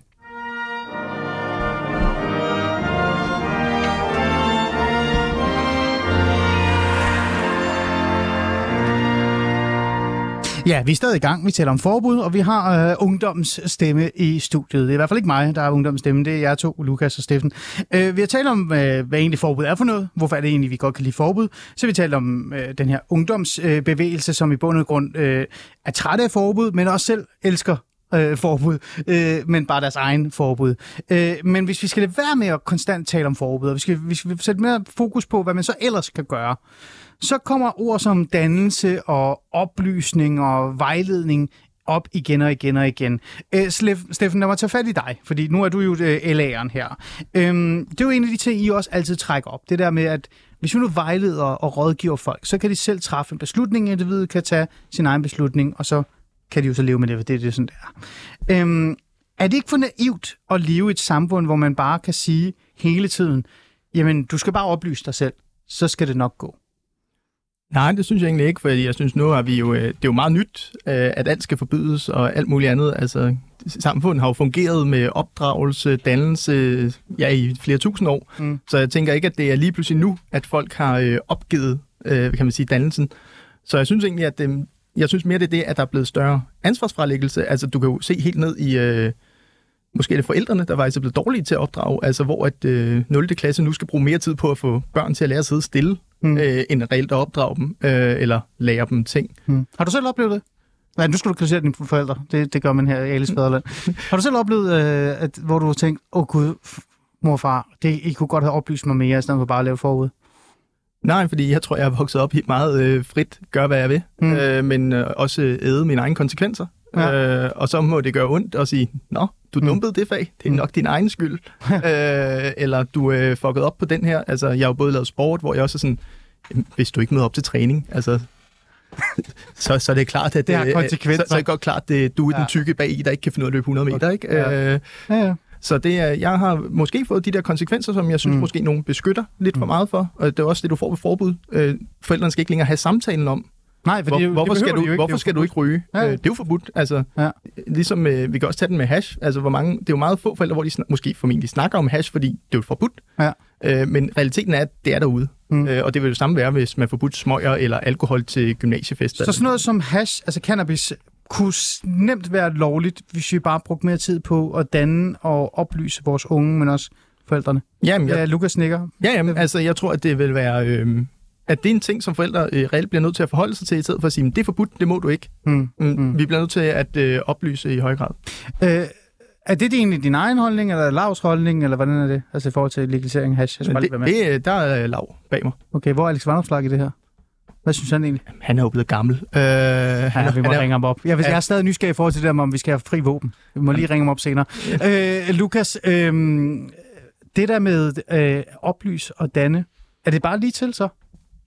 Ja, vi er stadig i gang. Vi taler om forbud, og vi har øh, ungdommens stemme i studiet. Det er i hvert fald ikke mig, der er ungdommens stemme. Det er jer to, Lukas og Steffen. Øh, vi har talt om, øh, hvad egentlig forbud er for noget. Hvorfor er det egentlig, vi godt kan lide forbud. Så vi talt om øh, den her ungdomsbevægelse, øh, som i bund og grund øh, er træt af forbud, men også selv elsker øh, forbud, øh, men bare deres egen forbud. Øh, men hvis vi skal lade være med at konstant tale om forbud, og vi skal, vi skal sætte mere fokus på, hvad man så ellers kan gøre, så kommer ord som dannelse og oplysning og vejledning op igen og igen og igen. Øh, Steffen, lad mig tage fat i dig, fordi nu er du jo øh, LA'eren her. Øhm, det er jo en af de ting, I også altid trækker op. Det der med, at hvis vi nu vejleder og rådgiver folk, så kan de selv træffe en beslutning, individet kan tage sin egen beslutning, og så kan de jo så leve med det, for det er det, sådan det er. Øhm, er det ikke for naivt at leve i et samfund, hvor man bare kan sige hele tiden, jamen, du skal bare oplyse dig selv, så skal det nok gå?
Nej, det synes jeg egentlig ikke, fordi jeg synes nu har vi jo, øh, det er jo meget nyt, øh, at alt skal forbydes og alt muligt andet. Altså, samfundet har jo fungeret med opdragelse, dannelse, ja, i flere tusind år.
Mm.
Så jeg tænker ikke, at det er lige pludselig nu, at folk har øh, opgivet, kan man sige, dannelsen. Så jeg synes egentlig, at det, jeg synes mere, det er det, at der er blevet større ansvarsfralæggelse. Altså, du kan jo se helt ned i... Øh, Måske er det forældrene, der var altså blevet dårlige til at opdrage, altså hvor at øh, 0. klasse nu skal bruge mere tid på at få børn til at lære at sidde stille,
Mm.
mm. øh, end reelt at opdrage dem, øh, eller lære dem ting.
Hmm. Har du selv oplevet det? Nej, nu skal du kritisere dine forældre. Det, det gør man her i Alice Fæderland. har du selv oplevet, øh, at, hvor du har tænkt, åh oh, gud, mor og far, det, I kunne godt have oplyst mig mere, i stedet for bare at lave forud?
Nej, fordi jeg tror, jeg er vokset op helt meget øh, frit, gør hvad jeg vil,
Mm.
mm. øh, men øh, også æde mine egne konsekvenser.
Ja.
Øh, og så må det gøre ondt at sige, nå, du
Mm.
dumpede det fag, det er nok din egen skyld. øh, eller du øh, fuckede op på den her. Altså, jeg har jo både lavet sport, hvor jeg også er sådan, "Jamen, hvis du ikke møder op til træning, altså, så, så er det klart, at
Det har
øh,
konsekvenser.
Så, så er det godt klart, at du er
Ja.
den tykke bag i, der ikke kan finde ud af at løbe 100 meter. Ikke?
Ja.
Øh,
Ja, ja.
Så det er, jeg har måske fået de der konsekvenser, som jeg synes
Mm.
mm. måske nogen beskytter lidt for meget for. Og det er også det, du får ved forbud. Øh, forældrene skal ikke længere have samtalen om,
Nej, for
hvor,
det,
hvorfor,
det
skal du,
ikke.
hvorfor skal du ikke ryge?
Ja.
Ja. Øh, det er jo forbudt. Altså,
Ja.
Ligesom øh, vi kan også tage den med hash. Altså, hvor mange, det er jo meget få forældre, hvor de snak, måske formentlig snakker om hash, fordi det er jo forbudt.
Ja.
Øh, men realiteten er, at det er derude.
Mm.
Mm. Øh, og det vil jo samme være, hvis man forbudt smøger eller alkohol til gymnasiefester.
Så sådan noget som hash, altså cannabis, kunne nemt være lovligt, hvis vi bare brugte mere tid på at danne og oplyse vores unge, men også forældrene.
Jamen, jeg,
Ja, Lukas nikker.
Ja, jamen, altså jeg tror, at det vil være... Øh, at det er en ting, som forældre øh, reelt bliver nødt til at forholde sig til, i stedet for at sige, "Men det er forbudt, det må du ikke.
Mm.
Mm,
Mm.
Vi bliver nødt til at øh, oplyse i høj grad.
Øh, er det egentlig din egen holdning, eller Lavs holdning, eller hvordan er det? Altså i forhold til legalisering af hash? Jeg skal bare lige
Det,
være med.
det, øh, der er lav bag mig.
Okay, hvor er Alex Vanderslag i det her? Hvad synes han egentlig?
Han er jo blevet gammel. Øh, han,
Ja, vi må
han er,
ringe ham op. Jeg, vil,
Ja.
jeg er stadig nysgerrig i forhold til det der med, om vi skal have fri våben. Vi må lige ringe ham op senere. Øh, Lukas, øh, det der med øh, oplys og danne, er det bare lige til så?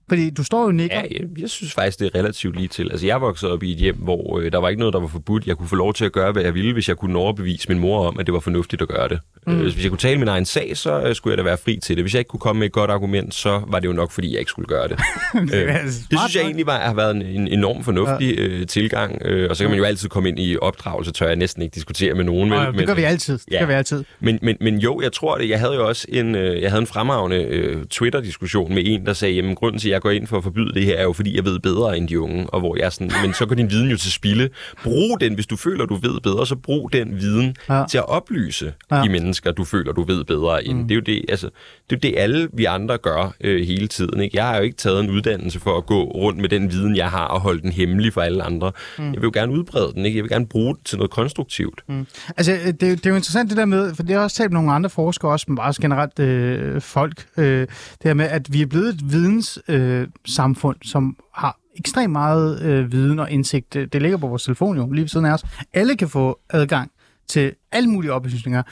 Fordi du står jo og nikker.
Ja, jeg, jeg synes faktisk, det er relativt lige til. Altså, jeg voksede op i et hjem, hvor øh, der var ikke noget, der var forbudt. Jeg kunne få lov til at gøre, hvad jeg ville, hvis jeg kunne overbevise min mor om, at det var fornuftigt at gøre det. Mm. Hvis jeg kunne tale min egen sag, så øh, skulle jeg da være fri til det. Hvis jeg ikke kunne komme med et godt argument, så var det jo nok, fordi jeg ikke skulle gøre det. øh, det synes jeg egentlig var, har været en, en enorm fornuftig ja. øh, tilgang. Øh, og så kan man jo altid komme ind i opdragelse, tør jeg næsten ikke diskutere med nogen. Men,
ja, det
men,
gør vi altid. Det
Ja.
gør vi altid.
Men, men, men jo, jeg tror det. Jeg havde jo også en, øh, jeg havde en fremragende øh, Twitter-diskussion med en, der sagde, jamen grunden til, at jeg går ind for at forbyde det her, er jo fordi, jeg ved bedre end de unge. Og hvor jeg sådan, men så går din viden jo til spilde. Brug den, hvis du føler, du ved bedre, så brug den viden
Ja.
til at oplyse
Ja.
ja. de mennesker, du føler, du ved bedre end. Mm. Det er jo det, altså, det, er jo det alle vi andre gør øh, hele tiden. Ikke? Jeg har jo ikke taget en uddannelse for at gå rundt med den viden, jeg har, og holde den hemmelig for alle andre. Mm. Jeg vil jo gerne udbrede den. Ikke? Jeg vil gerne bruge den til noget konstruktivt. Mm.
Altså, øh, det, er jo- det er jo interessant det der med, for det har også talt med nogle andre forskere, også, men bare også generelt øh, folk, øh, det her med, at vi er blevet et videnssamfund, øh, samfund, som har ekstremt meget øh, viden og indsigt. Det, det ligger på vores telefon jo, lige ved siden af os. Alle kan få adgang til alle mulige oplysninger,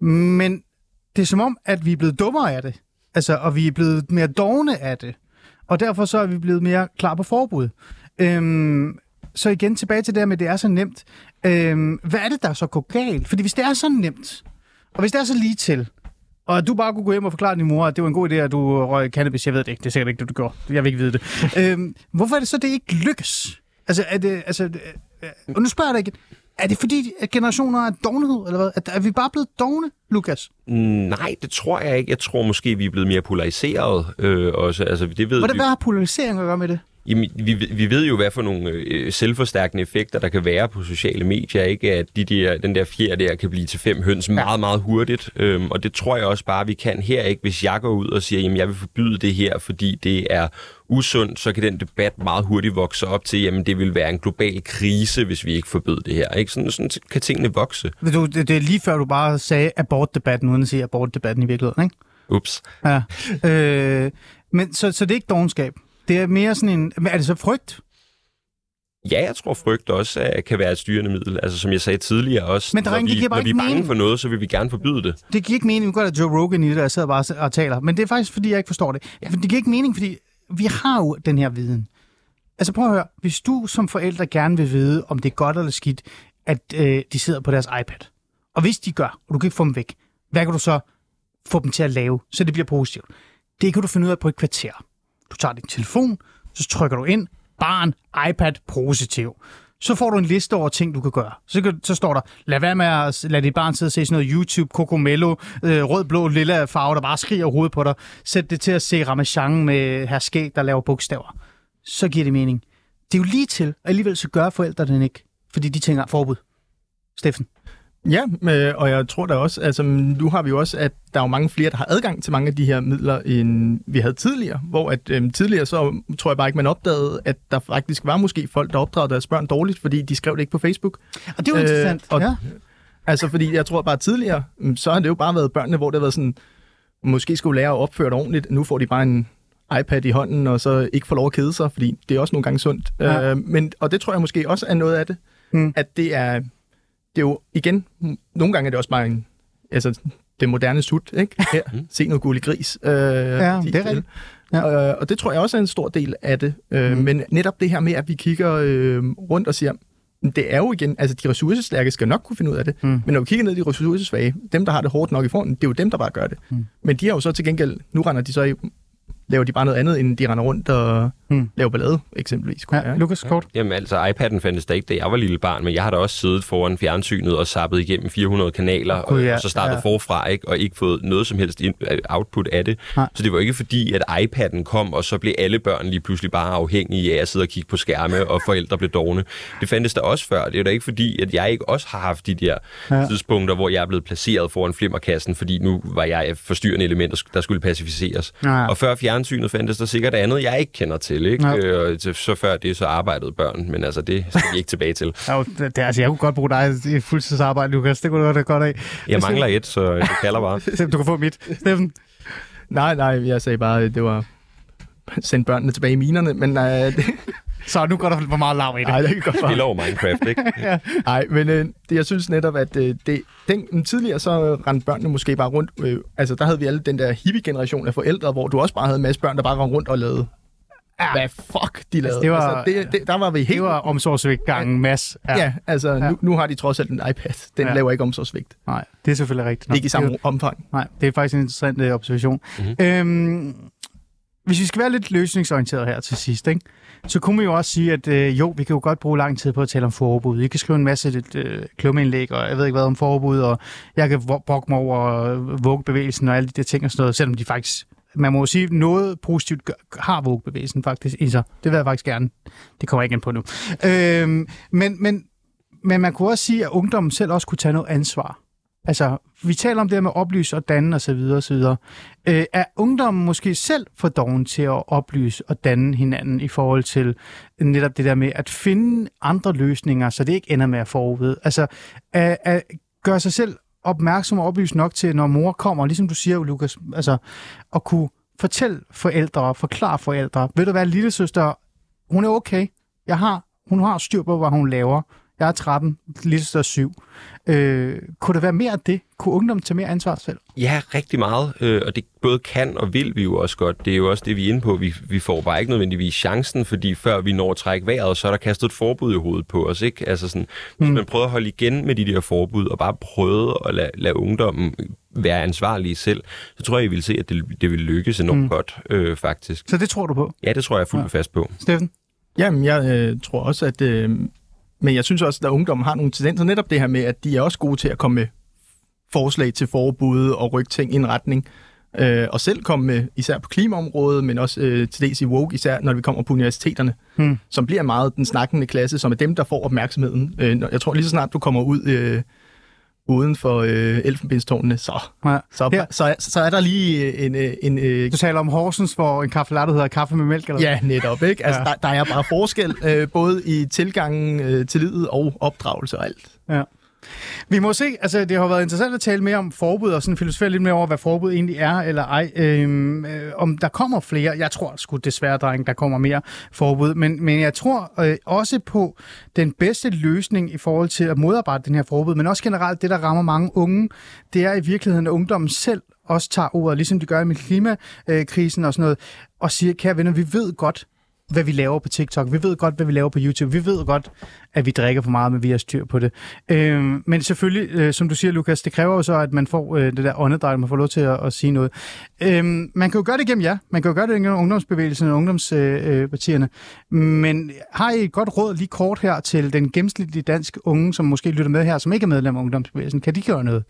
men det er som om, at vi er blevet dummere af det. Altså, og vi er blevet mere dogne af det. Og derfor så er vi blevet mere klar på forbud. Øhm, så igen tilbage til det med, at det er så nemt. Øhm, hvad er det, der så går galt? Fordi hvis det er så nemt, og hvis det er så lige til, og du bare kunne gå hjem og forklare din mor, at det var en god idé, at du røg cannabis, jeg ved det ikke, det er sikkert ikke det, du gjorde. Jeg vil ikke vide det. øhm, hvorfor er det så, det ikke lykkes? Altså, er det, altså, øh, og nu spørger jeg dig igen, er det fordi, at generationer er dognhed, eller hvad? Er, er vi bare blevet dogne, Lukas?
Mm, Nej, det tror jeg ikke. Jeg tror måske, vi er blevet mere polariseret øh, også. Altså, det ved
Hvordan,
vi,
hvad har polarisering at gøre med det?
Jamen, vi, vi ved jo, hvad for nogle øh, selvforstærkende effekter, der kan være på sociale medier, ikke? At de der, den der fjer der kan blive til fem høns meget, meget hurtigt. Øhm, og det tror jeg også bare, vi kan her, ikke? Hvis jeg går ud og siger, jamen jeg vil forbyde det her, fordi det er usundt, så kan den debat meget hurtigt vokse op til, jamen det vil være en global krise, hvis vi ikke forbød det her. Ikke? Sådan, sådan kan tingene vokse.
Du, det, det er lige før, du bare sagde abortdebatten, uden at sige abortdebatten i virkeligheden, ikke?
Ups.
Ja. Øh, men så, så det er ikke dogenskab. Det er mere sådan en... Er det så frygt?
Ja, jeg tror frygt også kan være et styrende middel. Altså som jeg sagde tidligere også,
Men der er
når,
det
vi,
bare
når vi er bange
mening.
for noget, så vil vi gerne forbyde det.
Det giver ikke mening. Kan godt have Joe Rogan i det, der jeg sidder bare og taler. Men det er faktisk, fordi jeg ikke forstår det. Ja. Det giver ikke mening, fordi vi har jo den her viden. Altså prøv at høre. Hvis du som forældre gerne vil vide, om det er godt eller skidt, at øh, de sidder på deres iPad, og hvis de gør, og du kan ikke få dem væk, hvad kan du så få dem til at lave, så det bliver positivt? Det kan du finde ud af på et kvarter. Du tager din telefon, så trykker du ind, barn, iPad, positiv. Så får du en liste over ting, du kan gøre. Så, kan, så står der, lad være med at lade dit barn sidde og se sådan noget YouTube, Cocomello, øh, rød, blå, lilla farve, der bare skriger hovedet på dig. Sæt det til at se Ramachan med her skæg, der laver bogstaver. Så giver det mening. Det er jo lige til, og alligevel så gør forældrene den ikke, fordi de tænker forbud. Steffen.
Ja, øh, og jeg tror da også, altså nu har vi jo også, at der er jo mange flere, der har adgang til mange af de her midler, end vi havde tidligere. Hvor at øh, tidligere, så tror jeg bare ikke, man opdagede, at der faktisk var måske folk, der opdragede deres børn dårligt, fordi de skrev det ikke på Facebook.
Og det er jo
Øh,
interessant.
og-
ja.
Altså, fordi jeg tror bare tidligere, mm, så har det jo bare været børnene, hvor det har været sådan, måske skulle lære at opføre det ordentligt. Nu får de bare en iPad i hånden, og så ikke får lov at kede sig, fordi det er også nogle gange sundt.
Ja.
Øh, men, og det tror jeg måske også er noget af det,
Mm.
at det er, det er jo igen, mm, nogle gange er det også bare en, altså, det moderne sut, ikke? Her, se noget gullig gris. Øh, ja,
det er rigtigt.
Ja. Øh, og det tror jeg også er en stor del af det. Øh,
Mm.
Men netop det her med, at vi kigger øh, rundt og siger, det er jo igen, altså de ressourcestærke skal nok kunne finde ud af det.
Mm.
Mm. Men når vi kigger ned i de ressourcesvage, dem der har det hårdt nok i formen, det er jo dem, der bare gør det.
Mm.
Mm. Men de har jo så til gengæld, nu render de så i, laver de bare noget andet, end de render rundt og
Mm.
mm. laver ballade, eksempelvis. kunne
ja.
jeg?
Lukas, kort.
Jamen altså, iPad'en fandtes der ikke, da jeg var lille barn, men jeg har da også siddet foran fjernsynet og sappet igennem 400 kanaler, og,
ja.
og så startet
Ja.
ja. forfra, ikke? og ikke fået noget som helst output af det.
Nej.
Så det var ikke fordi, at iPad'en kom, og så blev alle børn lige pludselig bare afhængige af at sidde og kigge på skærme, og forældre blev dogne. Det fandtes der også før. Det er da ikke fordi, at jeg ikke også har haft de der
Ja.
ja. tidspunkter, hvor jeg er blevet placeret foran flimmerkassen, fordi nu var jeg et forstyrrende element, der sk- der skulle pacificeres.
Ja.
Og før fjernsynet fandtes der sikkert andet, jeg ikke kender til. Ikke?
Ja.
Øh, så- så før det, så arbejdede børn, men altså det skal vi ikke tilbage til.
Ja, det, altså, jeg kunne godt bruge dig i fuldtidsarbejde, Lukas. Det kunne du godt have godt af.
Jeg mangler et, så det kalder bare.
Du kan få mit. Steffen.
Nej, nej, jeg sagde bare, at det var sende børnene tilbage i minerne, men øh, det,
Så nu går der for meget lav i det.
nej, det kan godt være.
Spiller over Minecraft, ikke?
Nej, men øh, det, jeg synes netop, at øh, det, den, tidligere så rendte børnene måske bare rundt. Øh, altså, der havde vi alle den der hippie-generation af forældre, hvor du også bare havde en masse børn, der bare rendte rundt og lavede hvad fuck de lavede.
det var-
altså, det, det, der var vi helt...
Det var omsorgsvægt gangen mass.
Ja, ja altså
Ja.
Nu, nu har de trods alt en iPad. Den
Ja.
ja. laver ikke omsorgsvigt.
Nej, det er selvfølgelig rigtigt. nok.
Ikke i
Det er
samme omfang.
Nej, det er faktisk en interessant øh, observation.
Mhm.
Mm-hmm. Øhm, hvis vi skal være lidt løsningsorienteret her til sidst, ikke? så kunne man jo også sige, at øh, jo, vi kan jo godt bruge lang tid på at tale om forbud. I kan skrive en masse øh, klumindlæg, og jeg ved ikke hvad om forbud, og jeg kan vo- brokke mig over øh, vuggebevægelsen og alle de der ting og sådan noget, selvom de faktisk, man må jo sige, noget positivt gør, har vuggebevægelsen faktisk i sig. Det vil jeg faktisk gerne. Det kommer jeg ikke ind på nu. Øh, men, men, men man kunne også sige, at ungdommen selv også kunne tage noget ansvar. Altså, vi taler om det her med oplyse og danne osv. osv. Øh, er ungdommen måske selv for doven til at oplyse og danne hinanden i forhold til netop det der med at finde andre løsninger, så det ikke ender med at forudvide? Altså, at, at gøre sig selv opmærksom og oplyse nok til, når mor kommer, ligesom du siger, Lukas, altså, at kunne fortælle forældre og forklare forældre, ved du hvad, lille søster, hun er okay. Jeg har, hun har styr på, hvad hun laver. Jeg er 13, lille søster er 7. Øh, kunne der være mere af det? Kunne ungdommen tage mere ansvar selv?
Ja, rigtig meget, øh, og det både kan og vil vi jo også godt. Det er jo også det, vi er inde på. Vi, vi får bare ikke nødvendigvis chancen, fordi før vi når at trække vejret, så er der kastet et forbud i hovedet på os. Ikke? Altså sådan, hvis
Mm.
man prøver at holde igen med de der forbud, og bare prøve at lade, lade ungdommen være ansvarlige selv, så tror jeg, I vil se, at det, det vil lykkes enormt
Mm.
godt, øh, faktisk.
Så det tror du på,
Ja, det tror jeg fuldt
ja.
fast på.
Steffen?
Jamen, jeg øh, tror også, at... Øh, men jeg synes også, at ungdommen har nogle tendenser. Netop det her med, at de er også gode til at komme med forslag til forbud og rykke ting i en retning. Øh, og selv komme med, især på klimaområdet, men også øh, til dels i woke, især når vi kommer på universiteterne,
Hmm.
som bliver meget den snakkende klasse, som er dem, der får opmærksomheden. Øh, jeg tror lige så snart du kommer ud øh, uden for øh, elfenbenstårnene, så,
Ja.
så,
Her.
så, så, er der lige en... øh, en øh,
Du taler om Horsens, hvor en kaffe latte hedder kaffe med mælk, eller
Ja, netop. Ikke? Altså,
ja.
der, der er bare forskel, øh, både i tilgangen øh, til livet og opdragelse og alt.
Ja. Vi må se, altså det har været interessant at tale mere om forbud, og sådan filosofere lidt mere over, hvad forbud egentlig er, eller ej. Øhm, øh, om der kommer flere, jeg tror sgu desværre, dreng, der kommer mere forbud, men, men jeg tror øh, også på den bedste løsning i forhold til at modarbejde den her forbud, men også generelt det, der rammer mange unge, det er i virkeligheden, at ungdommen selv også tager ordet, ligesom de gør med klimakrisen og sådan noget, og siger, kære venner, vi ved godt, hvad vi laver på TikTok. Vi ved godt, hvad vi laver på YouTube. Vi ved godt, at vi drikker for meget, men vi har styr på det. Øh, men selvfølgelig, øh, som du siger, Lukas, det kræver jo så, at man får øh, det der åndedræt, man får lov til at, at sige noget. Øh, man kan jo gøre det gennem jer. Man kan jo gøre det gennem ungdomsbevægelsen og ungdomspartierne. Øh, men har I et godt råd lige kort her til den gennemsnitlige danske unge, som måske lytter med her, som ikke er medlem af ungdomsbevægelsen? Kan de gøre noget?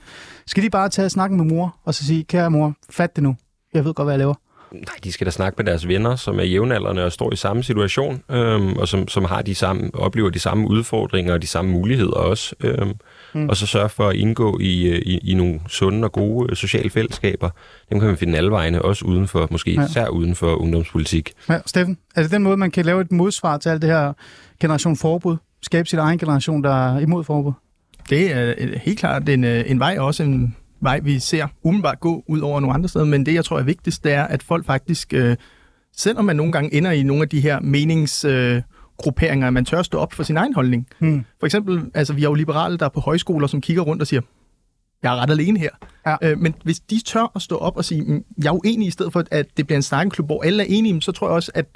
Skal de bare tage snakken med mor og så sige, kære mor, fat det nu. Jeg ved godt, hvad jeg laver.
Nej, de skal da snakke med deres venner, som er jævnaldrende og står i samme situation, øhm, og som, som har de samme, oplever de samme udfordringer og de samme muligheder også. Øhm, mm. Og så sørge for at indgå i, øh, i, i nogle sunde og gode øh, sociale fællesskaber. Dem kan man finde alle vegne, også uden for, måske
Ja.
især uden for ungdomspolitik.
Ja, Steffen, er det den måde, man kan lave et modsvar til alt det her generation forbud? Skabe sin egen generation, der er imod forbud?
Det er øh, helt klart en, en vej, og også en vej, vi ser umiddelbart gå ud over nogle andre steder. Men det, jeg tror er vigtigst, det er, at folk faktisk, øh, selvom man nogle gange ender i nogle af de her meningsgrupperinger, øh, grupperinger, at man tør stå op for sin egen holdning.
Hmm.
For eksempel, altså vi har jo liberale, der er på højskoler, som kigger rundt og siger, jeg er ret alene her.
Ja.
Øh, men hvis de tør at stå op og sige, "Mm, jeg er uenig, i stedet for at det bliver en snakkenklub, hvor alle er enige, så tror jeg også, at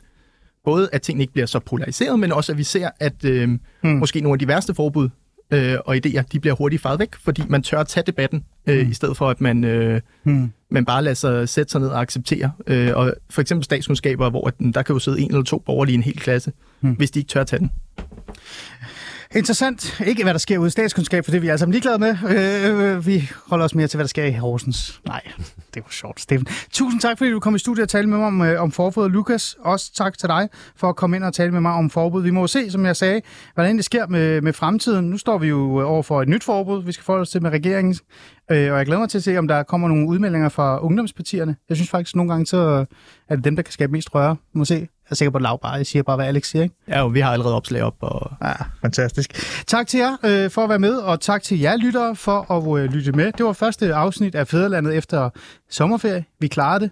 både at tingene ikke bliver så polariseret, men også at vi ser, at øh,
hmm.
måske nogle af de værste forbud øh, og idéer, de bliver hurtigt faret væk, fordi man tør at tage debatten, øh,
Hmm.
i stedet for at man, øh,
Hmm.
man bare lader sig sætte sig ned og acceptere. Øh, og for eksempel statskundskaber, hvor at, mm, der kan jo sidde en eller to borgere i en hel klasse, hmm. hvis de ikke tør at tage den.
Interessant. Ikke hvad der sker ude i statskundskab, for det er vi alle sammen ligeglade med. Øh, vi holder os mere til, hvad der sker i Horsens. Nej, det var sjovt, Steffen. Tusind tak, fordi du kom i studiet og talte med mig om, øh, om forbud. Lukas, også tak til dig for at komme ind og tale med mig om forbud. Vi må jo se, som jeg sagde, hvordan det sker med, med fremtiden. Nu står vi jo øh, over for et nyt forbud, vi skal forholde os til med regeringen. Øh, og jeg glæder mig til at se, om der kommer nogle udmeldinger fra ungdomspartierne. Jeg synes faktisk, nogle gange så er det dem, der kan skabe mest røre. Vi må se. Jeg er sikker på, at Lav bare jeg siger bare, hvad Alex siger, ikke?
Ja, og vi har allerede opslag op, og
Ja, fantastisk. Tak til jer øh, for at være med, og tak til jer lyttere for at øh, lytte med. Det var første afsnit af Fæderlandet efter sommerferie. Vi klarede det.